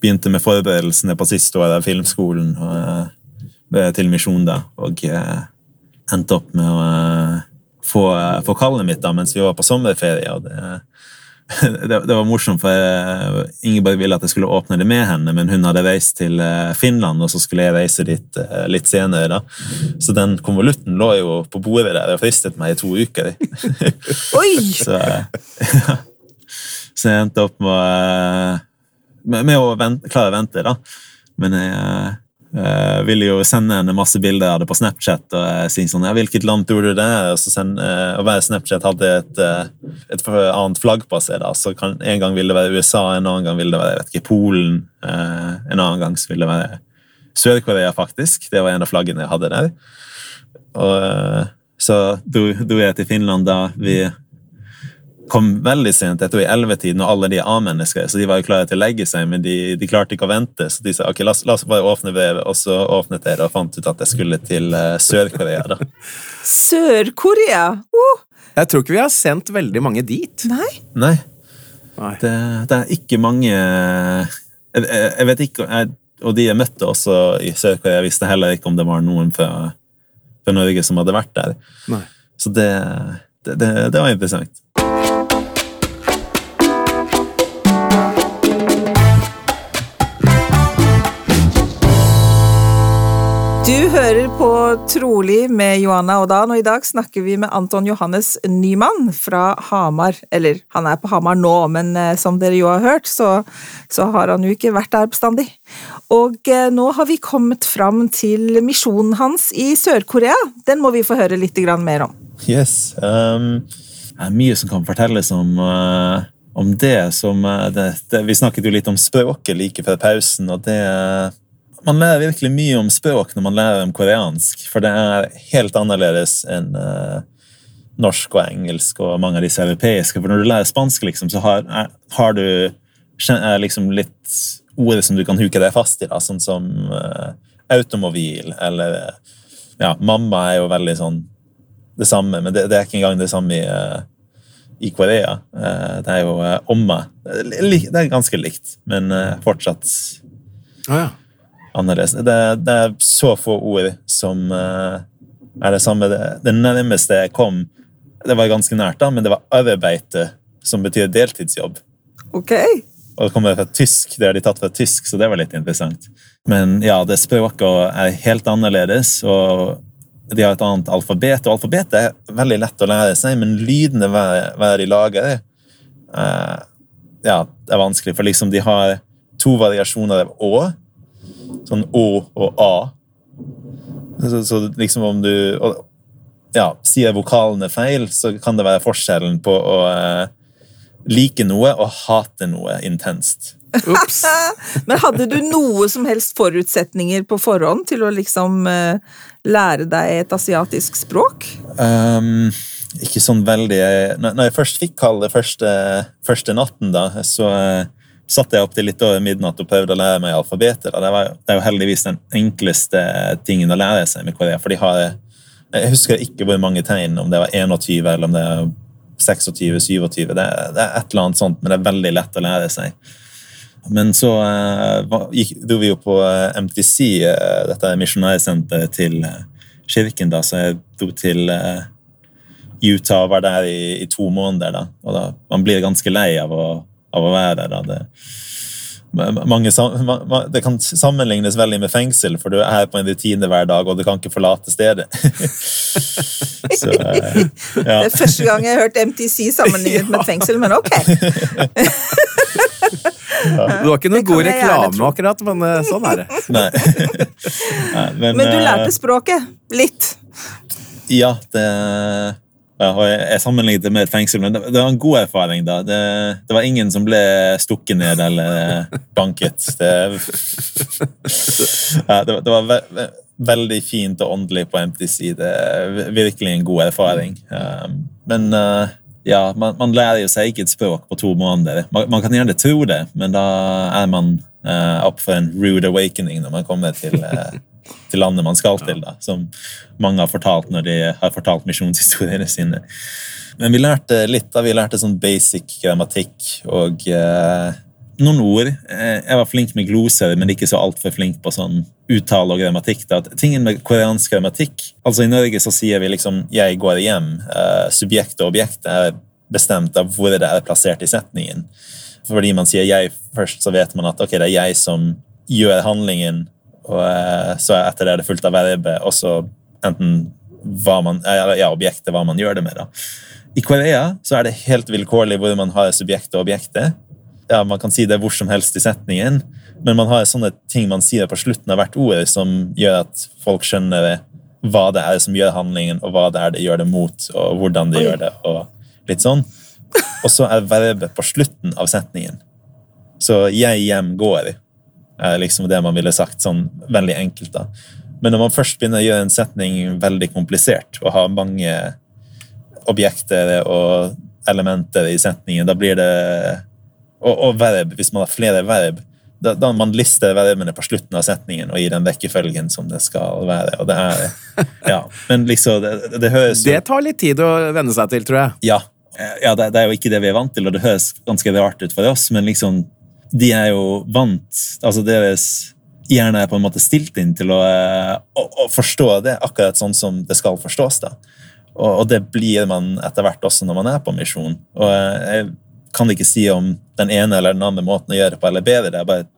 begynte med forberedelsene på siste året av filmskolen. og til misjon, da, og eh, endte opp med å eh, få, få kallet mitt da, mens vi var på sommerferie. og det, det, det, var morsomt, for Ingeborg ville at jeg skulle åpne det med henne, men hun hadde reist til eh, Finland, og så skulle jeg reise dit litt senere. da. Så den konvolutten lå jo på bordet der og fristet meg i to uker. Oi! så, ja. så, jeg endte opp med, med, med å vente, klare å vente, da. Men jeg Uh, ville jo sende henne masse bilder av det på Snapchat og uh, si sånn ja, 'Hvilket land tror du det er?' Og, send, uh, og hver Snapchat hadde et, uh, et annet flagg på seg. da, så kan, En gang ville det være USA, en annen gang ville det være vet ikke, Polen, en annen gang ville det være Sør-Korea, faktisk. Det var en av flaggene jeg hadde der. Og Så dro, dro jeg til Finland da vi kom veldig sent, jeg tror i ellevetiden, og alle de A-mennesker, så de var jo klare til å legge seg, men de, de klarte ikke å vente. Så de sa ok, la, la oss bare åpne brevet, og så åpnet jeg det og fant ut at jeg skulle til uh, Sør-Korea. da. Sør-Korea? Oh. Jeg tror ikke vi har sendt veldig mange dit. Nei. Nei. Nei. Det, det, er ikke mange jeg, jeg, jeg vet ikke, jeg, Og de jeg møtte også i Sør-Korea, visste heller ikke om det var noen fra, fra Norge som hadde vært der. Nei. Så det, det, det var interessant. Du hører på Trolig med Johanna og Dan, og i dag snakker vi med Anton Johannes Nyman fra Hamar. Eller, han er på Hamar nå, men eh, som dere jo har hørt, så, så har han jo ikke vært der bestandig. Og eh, nå har vi kommet fram til misjonen hans i Sør-Korea. Den må vi få høre litt mer om. Yes. Um, det er mye som kan fortelles om uh om det som det, det, Vi snakket jo litt om språket like før pausen, og det man lærer virkelig mye om språk når man lærer om koreansk, for det er helt annerledes enn uh, norsk og engelsk og mange av disse europeiske. For når du lærer spansk, liksom, så har, har du er, liksom litt ord som du kan huke deg fast i, da, sånn som uh, automobil eller Ja, mamma er jo veldig sånn det samme, men det, det er ikke engang det samme i, uh, i Korea. det er jo omme. Det er ganske likt, men fortsatt ah, ja annerledes. Det, det, er så få ord som uh, er det samme. Det, det, nærmeste jeg kom, det var ganske nært, da, men det var arbeide, som betyr deltidsjobb. Ok. Og det kommer fra tysk, det har de tatt fra tysk, så det var litt interessant. Men ja, det språket er helt annerledes, og de har et annet alfabet. Og alfabetet er veldig lett å lære seg, men lydene hver, hver de lager, uh, ja, det er vanskelig. For liksom de har to variasjoner av å, sånn Å og A. Så, så liksom om du ja, sier vokalene feil, så kan det være forskjellen på å eh, like noe og hate noe intenst. Ups. Men hadde du noe som helst forutsetninger på forhånd til å liksom eh, lære deg et asiatisk språk? Um, ikke sånn veldig Når jeg først fikk kalle første, første natten, da, så eh, satte jeg opp til litt over midnatt og prøvde å lære meg alfabetet. Det, var, det er jo heldigvis den enkleste tingen å lære seg med Korea. for de har Jeg husker ikke hvor mange tegn, om det var 21 eller om det var 26-27. Det, det, er et eller annet sånt, men det er veldig lett å lære seg. Men så uh, dro vi jo på uh, eh, MTC, uh, eh, dette misjonærsenteret til kirken, da, så jeg dro til Utah og var der i, i, to måneder. da, og da, Man blir ganske lei av å av å være der. Det, mange, det kan sammenlignes veldig med fengsel, for du er her på en rutine hver dag, og du kan ikke forlate stedet. Så, eh, ja. Det er første gang jeg har hørt MTC sammenlignet med et fengsel, men ok. Ja. Det var ikke noen god reklame, akkurat, men eh, sånn er det. Nei. Nei, men, men, du lærte eh, språket? Litt? Ja, det og jeg sammenlignet det med et fengsel, men det, var en god erfaring. da. Det, det, var ingen som ble stukket ned eller banket. Det, ja, det, det var ve ve veldig fint og åndelig på MTC. Er virkelig en god erfaring. Men uh, ja, man, man, lærer jo seg ikke et språk på to måneder. Man, man kan gjerne tro det, men da er man uh, opp for en rude awakening når man kommer til uh, til landet man skal til, da, som mange har fortalt når de har fortalt misjonshistoriene sine. Men vi lærte litt. da, Vi lærte sånn basic grammatikk og eh, noen ord. Eh, jeg var flink med gloser, men ikke så altfor flink på sånn uttale og grammatikk. da. Tingen med koreansk grammatikk altså I Norge så sier vi liksom 'jeg går hjem'. Eh, subjekt og objekt er bestemt av hvor det er plassert i setningen. Fordi man sier 'jeg' først, så vet man at ok, det er jeg som gjør handlingen og eh, så etter det er det fullt av verbe, og så enten hva man, ja, objektet, hva man gjør det med. da. I Korea så er det helt vilkårlig hvor man har subjektet og objektet. Ja, Man kan si det hvor som helst i setningen, men man har sånne ting man sier på slutten av hvert ord som gjør at folk skjønner hva det er som gjør handlingen, og hva det er det gjør det mot, og hvordan det Oi. gjør det. og litt sånn. Og så er verbet på slutten av setningen. Så 'jeg hjem går' er liksom det man ville sagt sånn veldig enkelt. da. Men når man først begynner å gjøre en setning veldig komplisert og har mange objekter og elementer i setningen, da blir det Og, og verb, hvis man har flere verb, da, da man lister verbene på slutten av setningen og gir den rekkefølgen som det skal være. og det er, ja, Men liksom, det, det høres jo Det tar litt tid å venne seg til, tror jeg. Ja, ja det, det, er jo ikke det vi er vant til, og det høres ganske rart ut for oss, men liksom de er jo vant altså Deres hjerne er på en måte stilt inn til å, eh, å, å forstå det akkurat sånn som det skal forstås. da. Og, og, det blir man etter hvert også når man er på misjon. Og eh, jeg kan ikke si om den ene eller den andre måten å gjøre det på eller bedre. Det er bare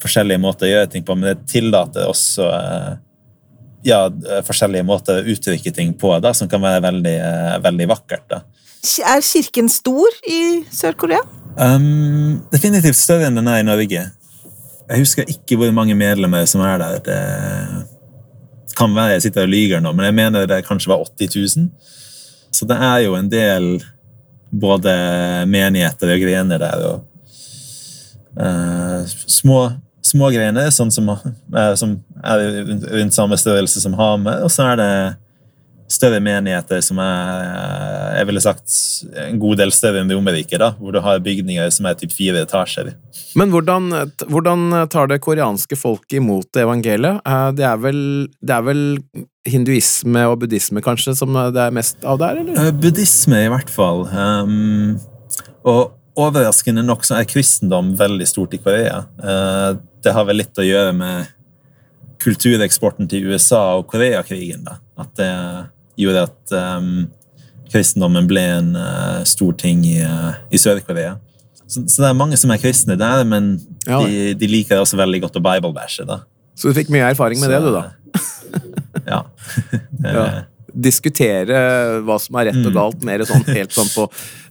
forskjellige måter å gjøre ting på, men det tillater også eh, ja, forskjellige måter å uttrykke ting på da, som kan være veldig, veldig vakkert. da. Er kirken stor i Sør-Korea? Um, definitivt større enn den er i Norge. Jeg husker ikke hvor mange medlemmer som er der. Det kan være jeg sitter og lyver nå, men jeg mener det kanskje var 80 000. Så det er jo en del både menigheter og grener der. og uh, små, små grener, sånn som, uh, som er rundt samme størrelse som Hamer, og så er det større menigheter som er jeg ville sagt, en god del større enn Romerike, da, hvor du har bygninger som er typ fire etasjer. Men hvordan, hvordan tar det koreanske folket imot evangeliet? Eh, det er, vel, det er vel hinduisme og buddhisme kanskje som det er mest av der, eller? Eh, buddhisme, i hvert fall. Um, og overraskende nok så er kristendom veldig stort i Korea. Uh, det har vel litt å gjøre med kultureksporten til USA og Koreakrigen. da. At det gjorde at um, kristendommen ble en uh, stor ting i, uh, i Sør-Korea. Så, så, det er mange som er kristne der, men ja. de, de, liker også veldig godt å bible-bæsje. Så du fikk mye erfaring med så, det, du, da? ja. ja. Diskutere hva som er rett og mm. galt, mer sånn helt sånn på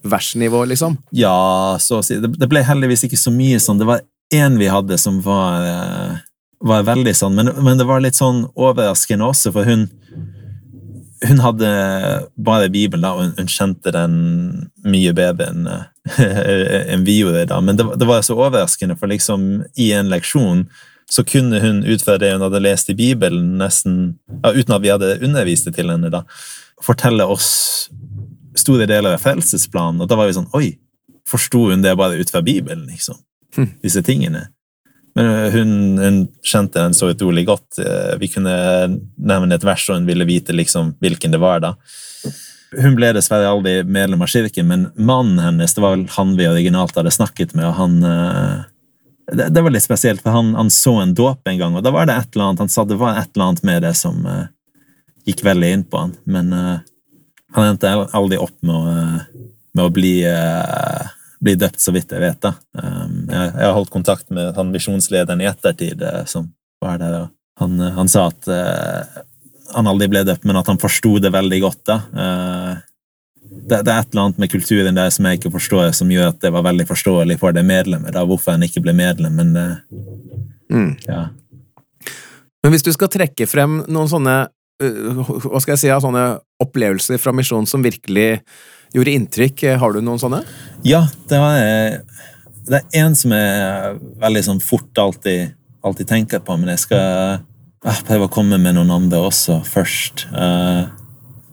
versnivå, liksom? Ja, så å si. Det, det ble heldigvis ikke så mye sånn. Det var én vi hadde som var, var veldig sånn, men, men, det var litt sånn overraskende også, for hun hun hadde bare Bibelen, da, og hun kjente den mye bedre enn en vi gjorde. da. Men det, det, var så overraskende, for liksom i en leksjon så kunne hun ut fra det hun hadde lest i Bibelen, nesten, ja, uten at vi hadde undervist det til henne, da, fortelle oss store deler av frelsesplanen. Og da var vi sånn Oi! Forsto hun det bare ut fra Bibelen, liksom? Hm. Disse tingene. Men eh, hun, hun, kjente den så utrolig godt. Eh, vi kunne nevne et vers, og hun ville vite liksom hvilken det var. da. Hun ble dessverre aldri medlem av kirken, men mannen hennes det var vel han vi originalt hadde snakket med. og han... Eh, det, var litt spesielt, for han, han, så en dåp en gang, og da var det et eller annet han sa det var et eller annet med det som uh, gikk veldig inn på han. Men uh, han endte aldri opp med å, uh, med å bli bli døpt, så vidt jeg vet. da. Um, jeg, jeg har holdt kontakt med han visjonslederen i ettertid, uh, som var der. og han, uh, han sa at uh, han aldri ble døpt, men at han forsto det veldig godt. da. Det, det, er et eller annet med kulturen der som jeg ikke forstår, som gjør at det var veldig forståelig for det medlemmet, da, hvorfor han ikke ble medlem, men mm. ja. Men hvis du skal trekke frem noen sånne hva skal jeg si, sånne opplevelser fra misjonen som virkelig gjorde inntrykk. Har du noen sånne? Ja, det, var, det er en som jeg veldig sånn fort alltid, alltid tenker på, men jeg skal prøve å komme med noen andre også først.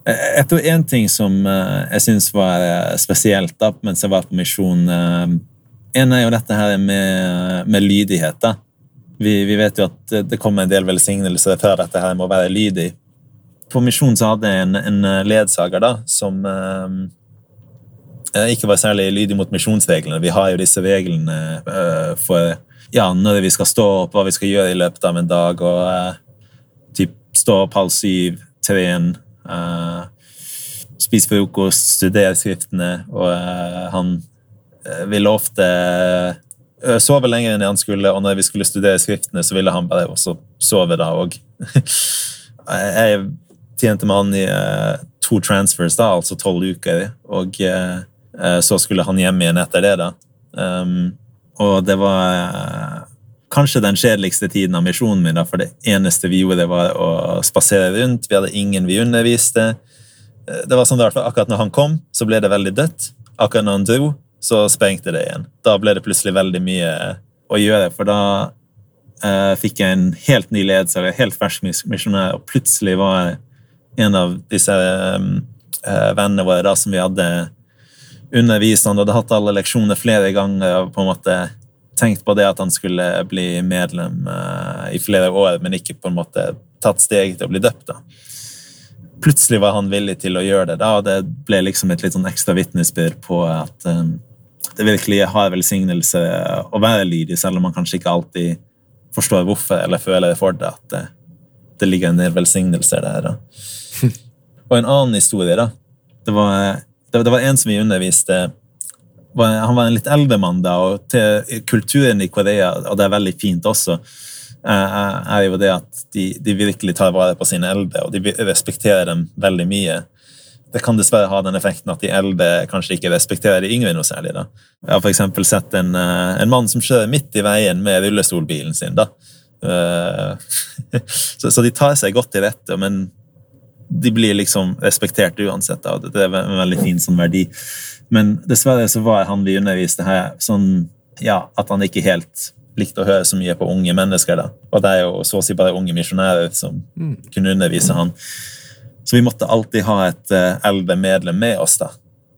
Jeg tror en ting som jeg syns var spesielt da, mens jeg var på misjon En er jo dette her med, med lydighet. da. Vi, vi, vet jo at det kommer en del velsignelser før dette her med å være lydig. På misjon så hadde jeg en, en ledsager da, som Eh, ikke var særlig lydig mot misjonsreglene. Vi har jo disse reglene uh, for ja, når vi skal stå opp, hva vi skal gjøre i løpet av en dag. og uh, typ Stå opp halv syv, tren, uh, spise frokost, studere skriftene. Og han ville ofte sove lenger enn han skulle, og når vi skulle studere skriftene, så ville han bare også sove da òg. jeg tjente med han i to transfers, da, altså tolv uker. og Eh, så skulle han hjem igjen etter det. da. Um, og det var uh, kanskje den kjedeligste tiden av misjonen min, da, for det eneste vi gjorde, var å spasere rundt. Vi hadde ingen vi underviste. Uh, det var sånn at Akkurat når han kom, så ble det veldig dødt. Akkurat når han dro, så sprengte det igjen. Da ble det plutselig veldig mye å gjøre, for da uh, fikk jeg en helt ny ledsager, helt fersk misjonær, og plutselig var jeg en av disse um, vennene våre da, som vi hadde undervist han, hadde hatt alle leksjoner flere ganger og på en måte tenkt på det at han skulle bli medlem uh, i flere år, men ikke på en måte tatt steg til å bli døpt. da. Plutselig var han villig til å gjøre det, da, og det ble liksom et litt sånn ekstra vitnesbyrd på at um, det virkelig har velsignelse å være lydig, selv om man kanskje ikke alltid forstår hvorfor eller føler for det, at det, det ligger en del velsignelser der. Da. Og en annen historie, da. Det var det, det var en som vi underviste han var en litt eldre mann da, og til kulturen i Korea, og det er veldig fint også, er jo det at de, de, virkelig tar vare på sine eldre, og de respekterer dem veldig mye. Det kan dessverre ha den effekten at de eldre kanskje ikke respekterer de yngre noe særlig. da. Jeg har f.eks. sett en, eh, en, mann som kjører midt i veien med rullestolbilen sin. da. Eh, så, så de tar seg godt til rette, men de blir liksom respektert uansett. og Det er en veldig fin sånn verdi. Men dessverre så var han vi underviste her, sånn ja, at han ikke helt likte å høre så mye på unge mennesker. da. Og det er jo så å si bare unge misjonærer som mm. kunne undervise han. Så vi måtte alltid ha et uh, eldre medlem med oss, da.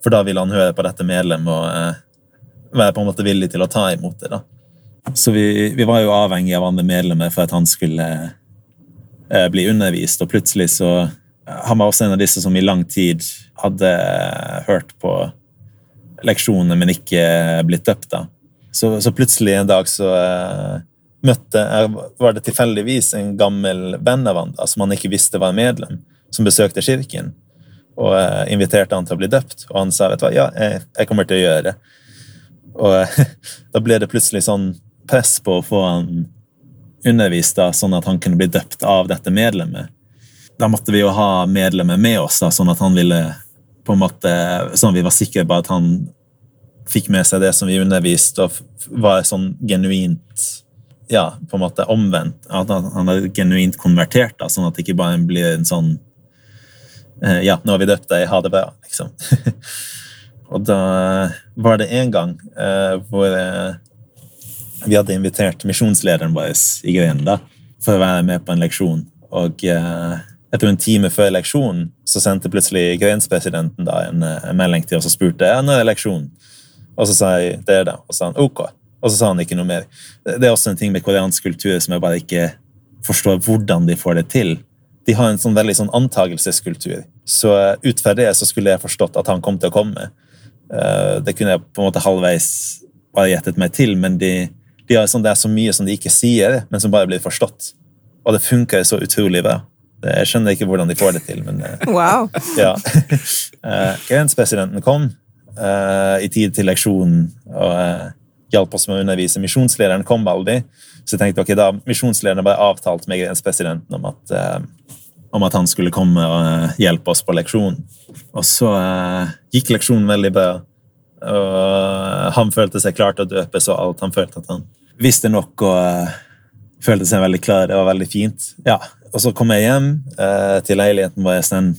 For da ville han høre på dette medlemmet og uh, være på en måte villig til å ta imot det. da. Så vi, vi var jo avhengig av andre medlemmer for at han skulle uh, bli undervist, og plutselig så han var også en av disse som i lang tid hadde hørt på leksjonene, men ikke blitt døpt. da. Så, så plutselig en dag så uh, møtte var det tilfeldigvis en gammel venn av han da, som han ikke visste var medlem, som besøkte kirken og uh, inviterte han til å bli døpt. Og han sa vet du hva, ja, jeg, jeg kommer til å gjøre det. Og uh, da ble det plutselig sånn press på å få han undervist, da, sånn at han kunne bli døpt av dette medlemmet da måtte vi jo ha medlemmer med oss, da, sånn at han ville på en måte, sånn at vi var sikre på at han fikk med seg det som vi underviste, og var sånn genuint ja, på en måte omvendt. At han er genuint konvertert, da, sånn at det ikke bare blir en sånn eh, Ja, nå har vi døpt deg, ha det bra, liksom. og da var det en gang eh, hvor eh, vi hadde invitert misjonslederen vår i Grenen da, for å være med på en leksjon. Og eh, etter en time før leksjonen så sendte plutselig grenspresidenten da en, en, melding til oss og spurte ja, når er leksjonen. Og så sa jeg det, da. Og så sa han ok. Og så sa han ikke noe mer. Det er også en ting med koreansk kultur som jeg bare ikke forstår hvordan de får det til. De har en sånn veldig sånn antagelseskultur. Så ut fra det så skulle jeg forstått at han kom til å komme. Eh, det kunne jeg på en måte halvveis bare gjettet meg til, men de, de har sånn, det er så mye som de ikke sier, men som bare blir forstått. Og det funker så utrolig bra. Jeg skjønner ikke hvordan de får det til, men eh, wow. ja. Eh, grenspresidenten kom, eh, i tid til leksjonen og hjalp oss med å undervise. Misjonslederen kom aldri, så jeg tenkte ok, da misjonslederen bare avtalt med grenspresidenten om at, om at han skulle komme og hjelpe oss på leksjonen. Og så gikk leksjonen veldig bra. Og han følte seg klar til å døpes og alt. Han følte at han visste nok og følte seg veldig klar. Det var veldig fint. Ja, Og så kom jeg hjem eh, til leiligheten vår den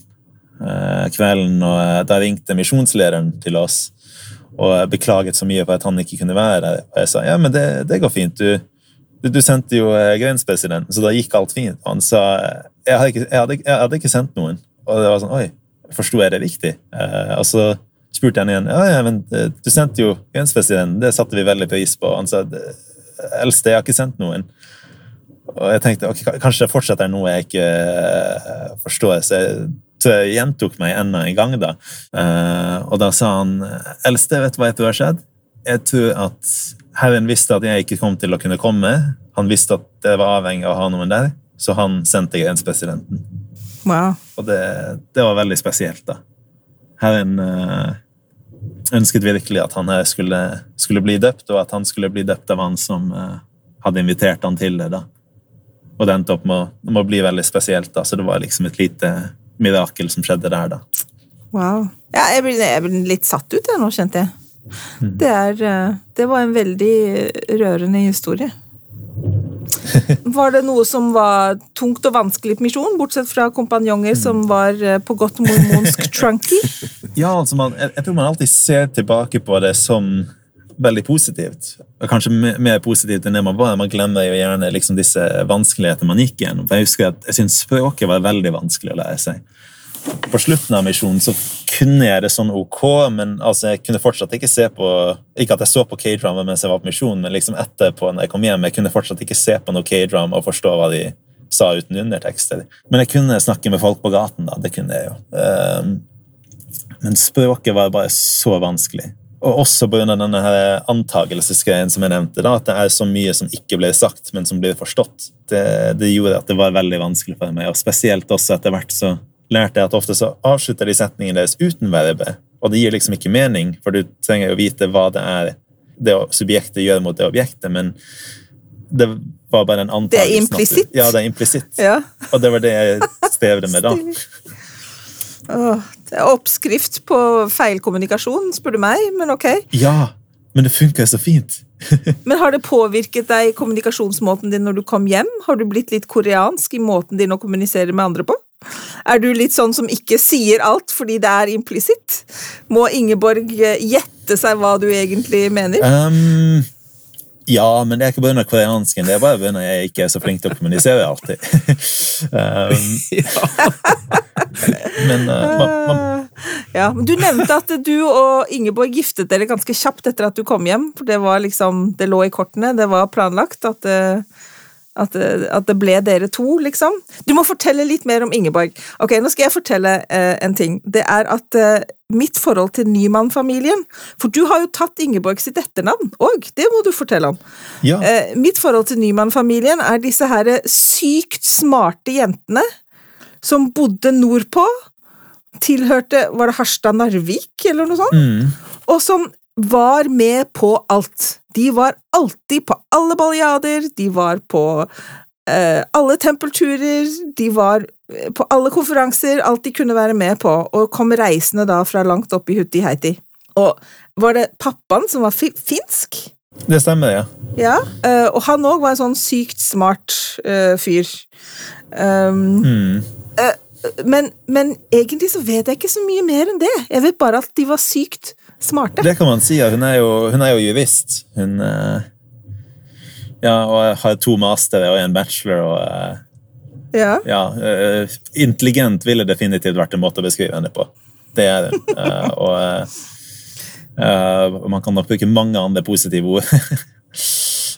eh, kvelden, og eh, da ringte misjonslederen til oss og beklaget så mye for at han ikke kunne være der. Og jeg sa ja, men det, det går fint. Du, du, du sendte jo eh, grenspresidenten, så da gikk alt fint. Og han sa jeg hadde, ikke, jeg, hadde, jeg hadde ikke sendt noen. Og det var sånn Oi, forsto jeg det riktig? Eh, og så spurte han igjen ja, ja, men eh, du sendte jo grenspresidenten, Det satte vi veldig pris på. Han sa eldste, jeg har ikke sendt noen. Og jeg tenkte ok, kanskje det fortsatt er noe jeg ikke eh, forstår. Så jeg gjentok meg enda en gang. da. Uh, og da sa han eldste, vet du hva jeg tror har skjedd? Jeg tror at Herren visste at jeg ikke kom til å kunne komme. Han visste at det var avhengig av å ha noen der, så han sendte grensepresidenten. Wow. Og det, det, var veldig spesielt, da. Herren uh, ønsket virkelig at han skulle, skulle, bli døpt, og at han skulle bli døpt av han som hadde invitert han til det. da. Og det endte opp med å, med å bli veldig spesielt, da, så det var liksom et lite mirakel som skjedde der, da. Wow. Ja, jeg ble, jeg ble litt satt ut, jeg nå, kjente jeg. Mm. Det, er, eh, det var en veldig rørende historie. Var det noe som var tungt og vanskelig på misjon, bortsett fra kompanjonger som var eh, på godt mormonsk trunky? Ja, altså man, jeg, jeg, tror man alltid ser tilbake på det som veldig positivt. Kanskje mer positivt enn det man var. Man glemmer jo gjerne liksom disse vanskelighetene man gikk gjennom. Jeg husker at jeg syntes språket var veldig vanskelig å lære seg. På slutten av misjonen så kunne jeg det sånn ok, men altså, jeg kunne fortsatt ikke se på Ikke at jeg så på K-drama mens jeg var på misjon, men liksom etterpå når jeg kom hjem, jeg kunne fortsatt ikke se på noe K-drama og forstå hva de sa uten undertekster. Men jeg kunne snakke med folk på gaten, da. Det kunne jeg jo. Um, men språket var bare så vanskelig. Og også pga. denne her antagelsesgreien som jeg nevnte, da, at det er så mye som ikke ble sagt, men som blir forstått. Det, det, gjorde at det var veldig vanskelig for meg, og spesielt også etter hvert så lærte jeg at ofte så avslutter de setningene deres uten verbet, og det gir liksom ikke mening, for du trenger jo vite hva det er det subjektet gjør mot det objektet, men det var bare en antakelse. Det er implisitt? Ja, det er implisitt. Ja. Og det var det jeg strevde med da. Åh, er oppskrift på feilkommunikasjon, spør du meg, men ok. Ja, men det funker så fint. men har det påvirket deg kommunikasjonsmåten din når du kom hjem? Har du blitt litt koreansk i måten din å kommunisere med andre på? Er du litt sånn som ikke sier alt fordi det er implisitt? Må Ingeborg eh, gjette seg hva du egentlig mener? Um, ja, men det er ikke pga. koreansken. Det er bare pga. jeg ikke er så flink til å kommunisere alltid. um, men uh, man, man... Ja, Du nevnte at du og Ingeborg giftet dere ganske kjapt etter at du kom hjem. for Det var liksom, det lå i kortene, det var planlagt at, det, at, eh, at det ble dere to, liksom. Du må fortelle litt mer om Ingeborg. Ok, Nå skal jeg fortelle eh, en ting. Det er at eh, mitt forhold til Nyman-familien For du har jo tatt Ingeborg sitt etternavn òg, det må du fortelle om. Ja. Eh, mitt forhold til Nyman-familien er disse her sykt smarte jentene som bodde nordpå. Tilhørte Var det Harstad Narvik, eller noe sånt? Mm. Og som var med på alt. De var alltid på alle baljader, de var på eh, alle tempelturer, de var eh, på alle konferanser, alt de kunne være med på, og kom reisende da fra langt opp i Hutti Heiti. Og var det pappaen som var fi finsk? Det stemmer, ja. Ja, uh, Og han òg var en sånn sykt smart uh, fyr. Um, mm men, men, egentlig så vet jeg ikke så mye mer enn det. Jeg vet bare at de var sykt smarte. Det kan man si. Hun er jo, hun er jo jurist. Hun uh, ja, og har to mastere og en bachelor. og uh, ja. ja intelligent ville definitivt vært en måte å beskrive henne på. Det er hun. og man kan nok bruke mange andre positive ord.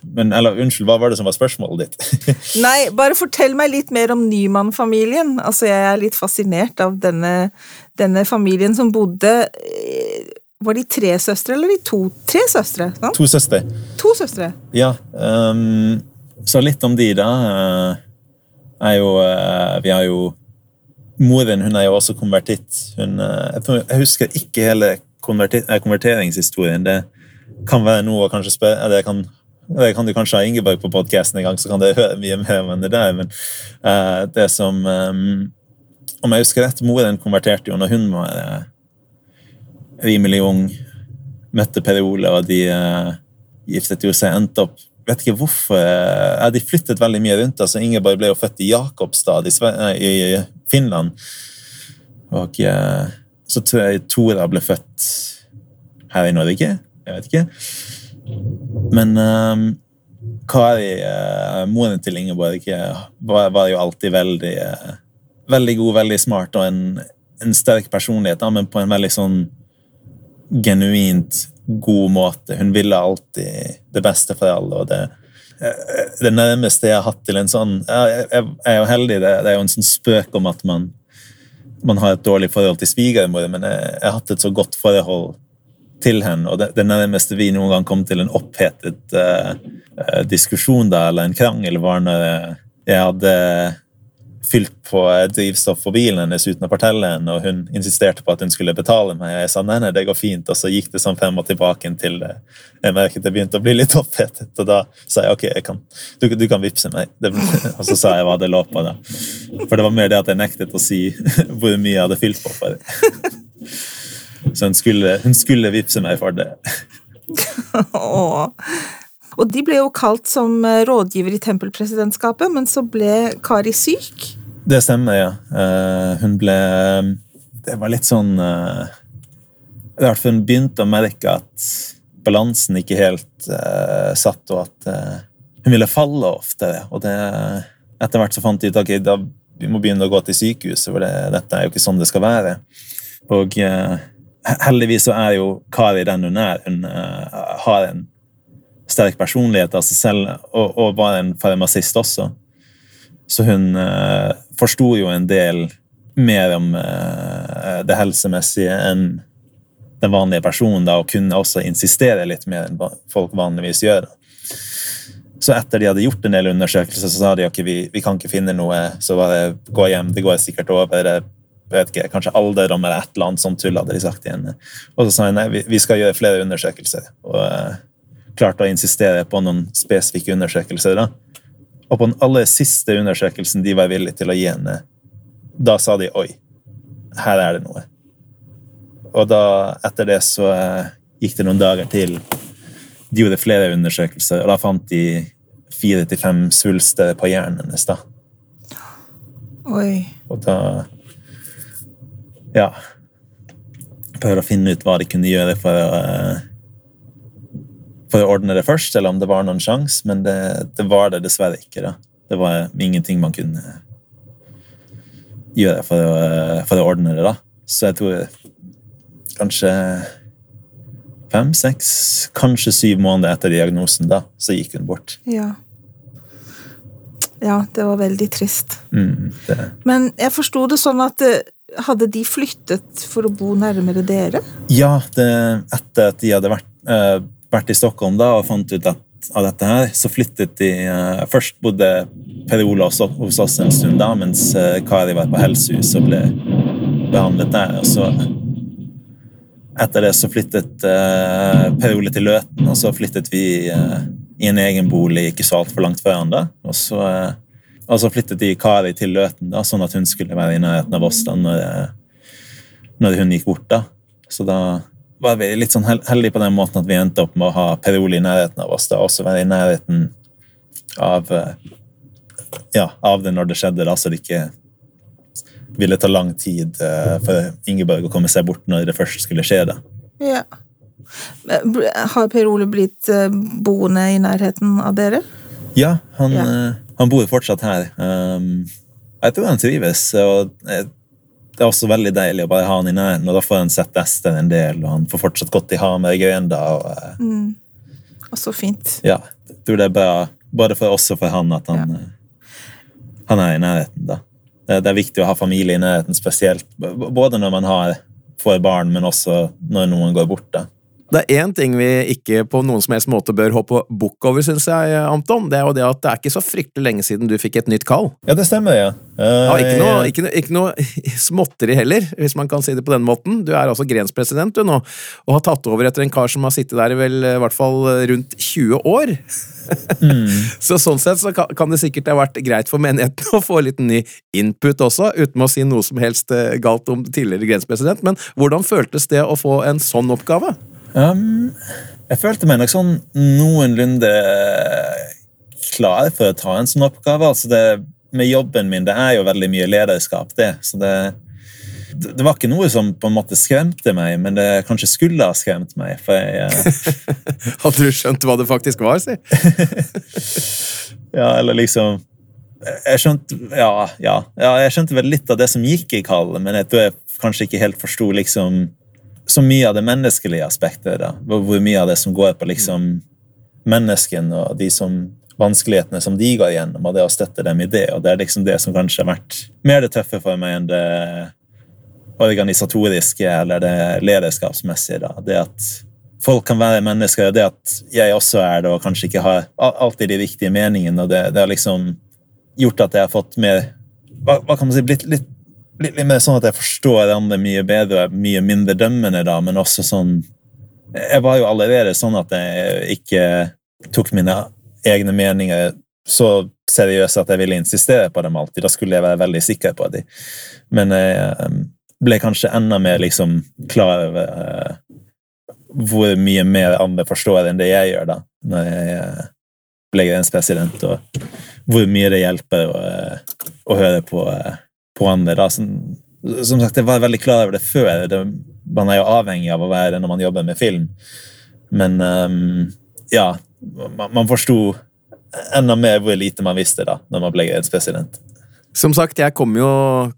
Men, eller unnskyld, hva var det som var spørsmålet ditt? Nei, bare fortell meg litt mer om Nyman-familien. Altså, jeg er litt fascinert av denne, denne familien som bodde eh, Var de tre søstre, eller de to? Tre søstre? Sant? To søstre. To søstre. Ja. Um, så litt om de, da. Uh, er jo uh, Vi har jo Moren hun er jo også konvertitt. Hun, jeg, husker ikke hele konverter eh, konverteringshistorien, det kan være noe å kanskje spørre det kan, det kan du kanskje ha Ingeborg på podkasten en gang, så kan du høre mye mer om det der. Men uh, det som um, Om jeg husker rett, moren konverterte jo når hun var uh, rimelig ung. Møtte Per Ole, og de uh, giftet jo seg. Endte opp vet ikke hvorfor ja, De flyttet veldig mye rundt. altså Ingeborg ble jo født i Jakobstad i, Finland. Og så tror jeg Tora ble født her i Norge. Jeg vet ikke. Men um, Kari, uh, moren til Ingeborg, var, var, jo alltid veldig uh, veldig god, veldig smart og en, en sterk personlighet, da, men på en veldig sånn genuint god måte. Hun ville alltid det beste for alle. og det, uh, det nærmeste jeg har hatt til en sånn jeg er jo heldig, det, det, er jo en sånn spøk om at man, man har et dårlig forhold til svigermor, men jeg, jeg har hatt et så godt forhold til henne. Og det, det nærmeste vi noen gang kom til en opphetet uh, diskusjon da, eller en krangel, var når jeg hadde fylt på drivstoff for bilen hennes uten å fortelle henne, og hun insisterte på at hun skulle betale meg. Jeg sa nei, nei, det går fint, og så gikk det sånn frem og tilbake til det. jeg merket det begynte å bli litt opphetet. Og da sa jeg ok, jeg kan, du, du, kan vippse meg. Det, og så sa jeg hva det lå på. da. For det var mer det at jeg nektet å si hvor mye jeg hadde fylt på for. Så hun skulle, hun skulle vippse meg for det. Og de ble jo kalt som eh, rådgiver i tempelpresidentskapet, men så ble Kari syk? Det stemmer, ja. Uh, hun ble Det var litt sånn uh, I hvert fall hun begynte å merke at balansen ikke helt satt, og at hun ville falle oftere. Og det, etter hvert så fant de ut okay, da vi må begynne å gå til sykehuset, for det, dette er jo ikke sånn det skal være. Og heldigvis så er jo Kari den hun er. Hun uh, har en sterk personlighet av seg selv, og, og var en farmasist også. Så hun uh, forsto jo en del mer om uh, det helsemessige enn den vanlige personen, da, og kunne også insistere litt mer enn folk vanligvis gjør. Så etter de hadde gjort en del undersøkelser, så sa de ok, vi, vi kan ikke finne noe, så bare gå hjem, det går sikkert over vet ikke, kanskje alderdom eller et eller annet sånt tull, hadde de sagt igjen. Og så sa jeg nei, vi, vi skal gjøre flere undersøkelser. Og uh, klarte å insistere på noen spesifikke undersøkelser. da. Og på den aller siste undersøkelsen de var villige til å gi henne, da sa de oi, her er det noe. Og da, etter det så uh, gikk det noen dager til. De gjorde flere undersøkelser, og da fant de fire til fem svulster på hjernen hennes. da. Oi. Og da ja, prøvde å finne ut hva de kunne gjøre for å, eh, for å ordne det først, eller om det var noen sjanse, men det, det, var det dessverre ikke. da. Det var ingenting man kunne gjøre for å, for å ordne det. da. Så jeg tror kanskje fem, seks, kanskje syv måneder etter diagnosen, da, så gikk hun bort. Ja. Ja, det var veldig trist. Mm, Men jeg forsto det sånn at eh, hadde de flyttet for å bo nærmere dere? Ja, det, etter at de hadde vært, uh, vært, i Stockholm da, og fant ut at, av dette her, så flyttet de uh, Først bodde Per Ola hos oss en stund, da, mens uh, Kari var på helsehus og ble behandlet der. og så etter det så flyttet Per Ole til Løten, og så flyttet vi i en egen bolig ikke så altfor langt før han da. Og så og så flyttet de Kari til Løten, da, sånn at hun skulle være i nærheten av oss da når, når hun gikk bort. da. Så da var vi litt sånn heldige på den måten at vi endte opp med å ha Per Ole i nærheten av oss. da, Også være i nærheten av, ja, av det når det skjedde, da, så det ikke ville ta lang tid uh, for Ingeborg å komme seg bort når det først skulle skje. da. Ja. Har Per Ole blitt boende i nærheten av dere? Ja, han, ja. Han bor fortsatt her. Um, jeg tror han trives. og Det er også veldig deilig å bare ha han i nærheten, og da får han sett Ester en del, og han får fortsatt gått i Hamar Grønda. Og, eh, mm. og så fint. Ja. Jeg tror det er bra både for oss og for han at han, ja. Eh, han er i nærheten. da. Det, det, er viktig å ha familie i nærheten, spesielt både når man har, får barn, men også når noen går bort. da. Det er én ting vi ikke på noen som helst måte bør hoppe bukk over, syns jeg, Anton. Det er jo det at det er ikke så fryktelig lenge siden du fikk et nytt kall. Ja, det stemmer, ja. Ja, ikke, noe, Eh, ikke, noe- ikke noe småtteri heller, hvis man kan si det på den måten. Du er altså grenspresident du nå, og har tatt over etter en kar som har sittet der i vel i hvert fall rundt 20 år. Så sånn sett så kan, kan det sikkert ha vært greit for menigheten å få litt ny input også, uten å si noe som helst eh, galt om tidligere grenspresident. Men hvordan føltes det å få en sånn oppgave? Um, jeg følte meg nok sånn noenlunde klar for å ta en sånn oppgave. Altså det, med jobben min, det er jo veldig mye lederskap, det. Så det, det var ikke noe som på en måte skremte meg, men det kanskje skulle ha skremt meg. For jeg, eh, Hadde du skjønt hva det faktisk var, si? ja, eller liksom jeg skjønte, ja, ja, ja, jeg skjønte vel litt av det som gikk i kallet, men jeg tror jeg kanskje ikke helt forsto liksom, så mye av det menneskelige aspektet. da, Hvor mye av det som går på liksom mennesken og de som, vanskelighetene som de går igjennom, og det å støtte dem i det. og Det er liksom det som kanskje har vært mer det tøffe for meg enn det organisatoriske eller det lederskapsmessige. da, Det at folk kan være mennesker, og det at jeg også er det, og kanskje ikke har alltid de viktige meningene. og det, det har liksom gjort at jeg har fått mer hva, hva kan man si, blitt litt, litt, litt mer sånn at jeg forstår andre mye bedre, mye mindre dømmende, da, men også sånn Jeg var jo allerede sånn at jeg ikke tok mine egne meninger så seriøst at jeg ville insistere på dem alltid. Da skulle jeg være veldig sikker på dem. Men jeg eh, ble kanskje enda mer liksom klar over eh, hvor mye mer andre forstår enn det jeg gjør, da, når jeg eh, ble grenspresident, og hvor mye det hjelper å, eh, å høre på, på andre. Da. Som, som sagt, jeg var veldig klar over det før. Det, man er jo avhengig av å være det når man jobber med film. Men um, ja, man, man forsto enda mer hvor lite man visste da, når man ble president. Som sagt, jeg kom jo,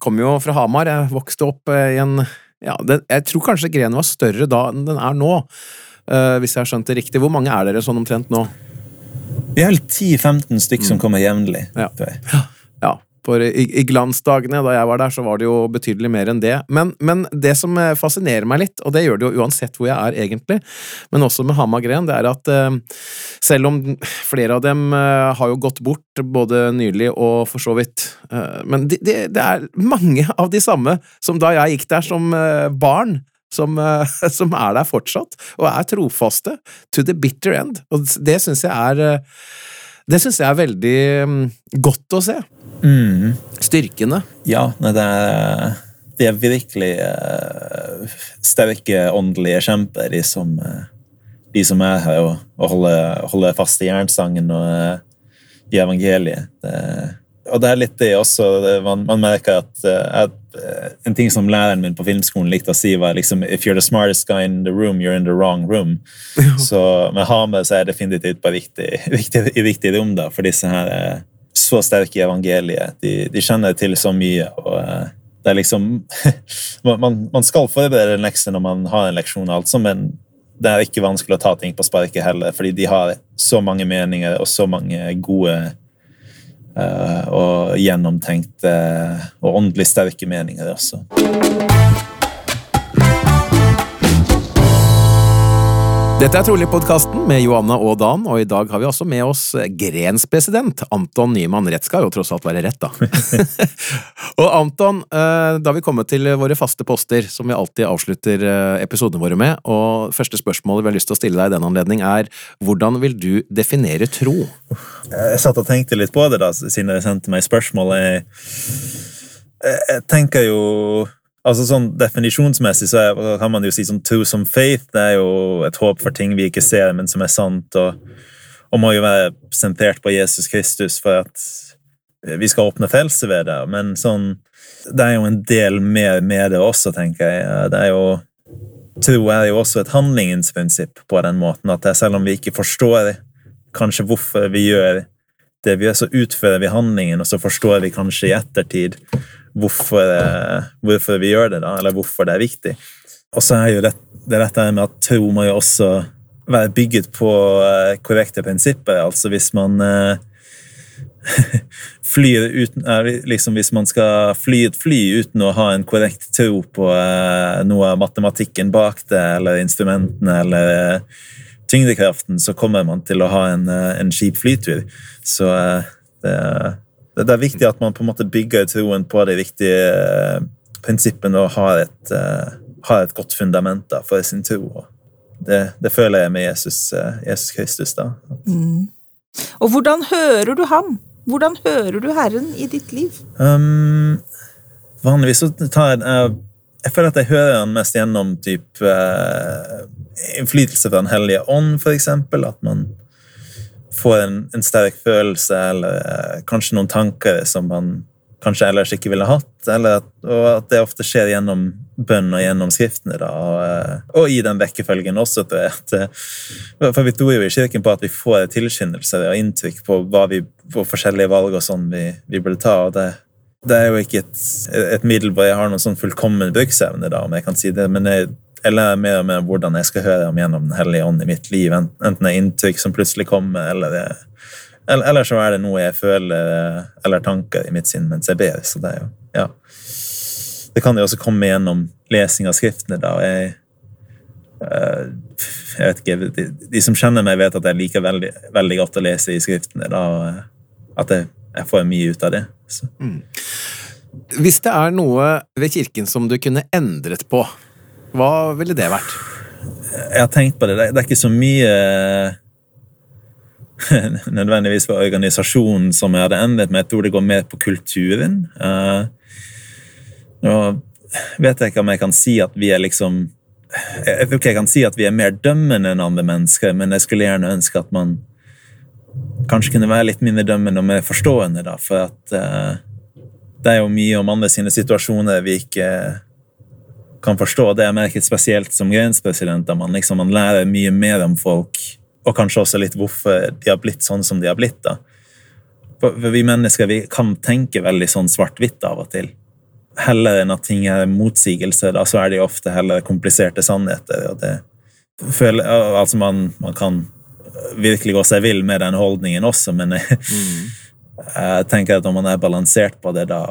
kom jo fra Hamar. Jeg vokste opp eh, i en ja, det, Jeg tror kanskje grenen var større da enn den er nå, uh, hvis jeg har skjønt det riktig. Hvor mange er dere sånn omtrent nå? Vi vel 10-15 stykk som kommer jevnlig. Ja. For i, i glansdagene da jeg var der, så var det jo betydelig mer enn det. Men, men det som eh, fascinerer meg litt, og det gjør det jo uansett hvor jeg er egentlig, men også med Hamar Gren, det er at eh, selv om flere av dem eh, har jo gått bort, både nylig og for så vidt, eh, men det de, det er mange av de samme som da jeg gikk der som eh, barn, som, eh, som er der fortsatt, og er trofaste to the bitter end. Og det syns jeg er det syns jeg er veldig mm, godt å se. Mm. Styrkene. Ja, det er, det er virkelig uh, sterke åndelige kjemper, de som, uh, de som er her og, og holder, holder fast i jernsangen og uh, i evangeliet. Det, og det er litt det også, det, man, man merker at, at en ting som læreren min på filmskolen likte å si, var liksom If you're the smartest guy in the room, you're in the wrong room. Så med Hamer så er definitivt på riktig, riktig, riktig rom, da, for disse her er så sterke i evangeliet. De, de kjenner til så mye, og eh, det er liksom man, man, skal forberede en lekse når man har en leksjon, altså, men det er ikke vanskelig å ta ting på sparket heller, fordi de har så mange meninger og så mange gode eh, og gjennomtenkte og åndelig sterke meninger også. Dette er Trolig-podkasten med Johanne og Dan, og i dag har vi også med oss grenspresident Anton Nyman. Rett skal jo tross alt være rett, da. og Anton, eh, da har vi kommet til våre faste poster, som vi alltid avslutter eh, episodene våre med, og første spørsmålet vi har lyst til å stille deg i den anledning er hvordan vil du definere tro? Jeg satt og tenkte litt på det da, siden dere sendte meg spørsmål. Jeg, jeg, jeg tenker jo altså sånn Definisjonsmessig så er, kan man jo si sånn som faith. Det er jo et håp for ting vi ikke ser, men som er sant. Og, og må jo være sentrert på Jesus Kristus for at vi skal åpne frelse ved det. Men sånn, det er jo en del mer med det også, tenker jeg. Det er jo Tro er jo også et handlingens prinsipp på den måten at selv om vi ikke forstår kanskje hvorfor vi gjør det vi gjør, så utfører vi handlingen, og så forstår vi kanskje i ettertid hvorfor, eh, hvorfor vi gjør det, da, eller hvorfor det er viktig. Og så er jo det, det dette med at tro må jo også være bygget på eh, korrekte prinsipper. Altså hvis man eh, flyr uten, liksom Hvis man skal fly et fly uten å ha en korrekt tro på noe av matematikken bak det, eller instrumentene, eller tyngdekraften, så kommer man til å ha en, en skip flytur. Så det, det, er viktig at man på en måte bygger troen på de viktige prinsippene og har et, har et godt fundament da, for sin tro. Det, det, føler jeg med Jesus, Jesus Kristus. da. Mm. Og hvordan hører du ham? Hvordan hører du Herren i ditt liv? Um, vanligvis så tar jeg uh, Jeg føler at jeg hører han mest gjennom typ, uh, innflytelse fra Den hellige ånd, for eksempel. At man får en, en sterk følelse, eller uh, kanskje noen tanker som man kanskje ellers ikke ville hatt. At, og at det ofte skjer gjennom bønn og gjennom skriftene. Da, og, eh, og, i den rekkefølgen også. At, eh, for vi tror jo i Kirken på at vi får tilskyndelser og inntrykk på vi, på forskjellige valg og sånn vi, vi burde ta. og det, det er jo ikke et, et middel hvor jeg har noen sånn fullkommen bruksevne, da, om jeg kan si det, men jeg, jeg lærer mer og mer hvordan jeg skal høre om gjennom Den hellige ånd i mitt liv. Enten det er inntrykk som plutselig kommer, eller det eller, eller, så er det noe jeg føler eller tanker i mitt sinn mens jeg ber. Så det er jo, ja. Det kan jo også komme gjennom lesing av skriftene. da, jeg, uh, jeg vet ikke, de, de, som kjenner meg, vet at jeg liker veldig, veldig godt å lese i skriftene. da, At jeg, jeg får mye ut av det. Mm. Hvis det er noe ved kirken som du kunne endret på, hva ville det vært? Jeg har tenkt på det. Det er ikke så mye nødvendigvis for organisasjonen som jeg hadde endret med. Jeg tror det går mer på kulturen. Uh, nå vet jeg ikke om jeg kan si at vi er liksom Jeg tror ikke jeg kan si at vi er mer dømmende enn andre mennesker, men jeg skulle gjerne ønske at man kanskje kunne være litt mindre dømmende og mer forstående, da, for at uh, det er jo mye om andre sine situasjoner vi ikke kan forstå. Det er merket spesielt som grenspresident, da man, liksom, man lærer mye mer om folk og kanskje også litt hvorfor de har blitt sånn som de har blitt. da. For vi mennesker vi kan tenke veldig sånn svart-hvitt av og til. Heller enn at ting er motsigelser, da, så er de ofte heller kompliserte sannheter. og det føler, altså man, man kan virkelig gå seg vill med den holdningen også, men jeg, mm. jeg tenker at når man er balansert på det, da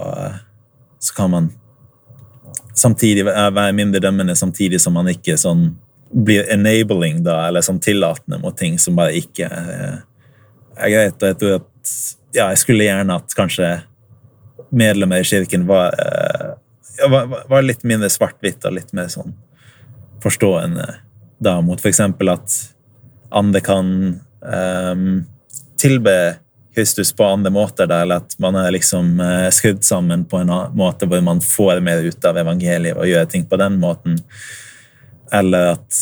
så kan man samtidig være mindre dømmende, samtidig som man ikke sånn blir enabling, da, eller sånn tillatende mot ting som bare ikke er, er greit. Og jeg tror at ja, jeg skulle gjerne at kanskje medlemmer i kirken var, ja, var, var litt mindre svart-hvitt og litt mer sånn forstående da, mot f.eks. at andre kan um, tilbe Kristus på andre måter, der, eller at man er liksom uh, skrudd sammen på en måte hvor man får mer ut av evangeliet og gjør ting på den måten. Eller at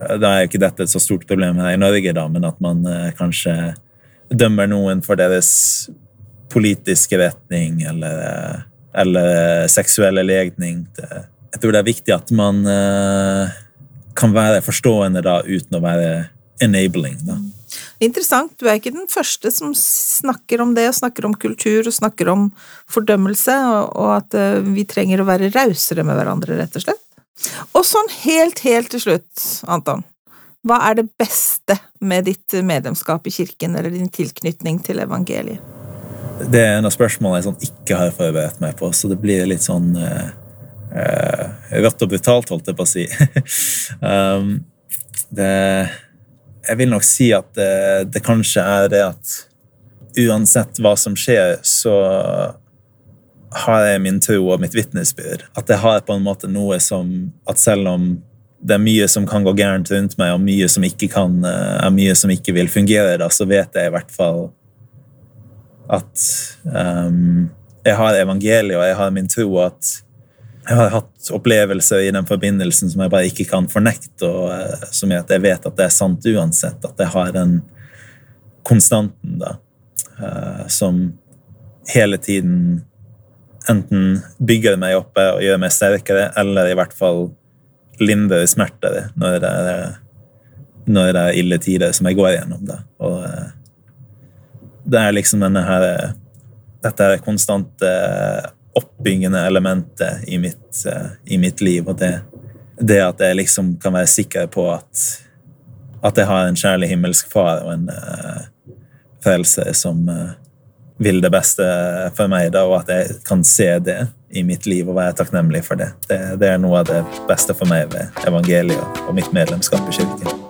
eh, Da er jo ikke dette et så stort problem her i Norge, da, men at man eh, kanskje dømmer noen for deres politiske retning eller, eh, eller seksuelle legning. Jeg tror det er viktig at man kan være forstående da, uten å være enabling. da. Interessant. Du er ikke den første som snakker om det, og snakker om kultur og snakker om fordømmelse, og at vi trenger å være rausere med hverandre, rett og slett. Og sånn helt, helt til slutt, Anton. Hva er det beste med ditt medlemskap i kirken, eller din tilknytning til evangeliet? Det er en av spørsmålene jeg sånn ikke har forberedt meg på, så det blir litt sånn uh, uh, rått og brutalt, holdt jeg på å si. um, det Jeg vil nok si at det, det kanskje er det at uansett hva som skjer, så har jeg min tro og mitt vitnesbyrd. At jeg har på en måte noe som At selv om det er mye som kan gå gærent rundt meg, og mye som ikke kan, eh, er mye som ikke vil fungere, da, så vet jeg i hvert fall at um, jeg har evangeliet, og jeg har min tro, at jeg har hatt opplevelser i den forbindelsen som jeg bare ikke kan fornekte, og uh, som gjør at jeg vet at det er sant uansett. At jeg har den konstanten da, uh, som hele tiden enten bygger meg oppe og gjør meg sterkere, eller i hvert fall lindrer smerter når det er, når det er ille tider som jeg går gjennom. Da. Og eh, det er liksom denne her Dette er konstante oppbyggende elementet i mitt, eh, i mitt liv, og det, det, at jeg liksom kan være sikker på at, at jeg har en kjærlig himmelsk far og en uh, frelser som uh, vil det beste for meg, da, og at jeg kan se det i mitt liv og være takknemlig for det. det. Det er noe av det beste for meg ved evangeliet og mitt medlemskap i kirken.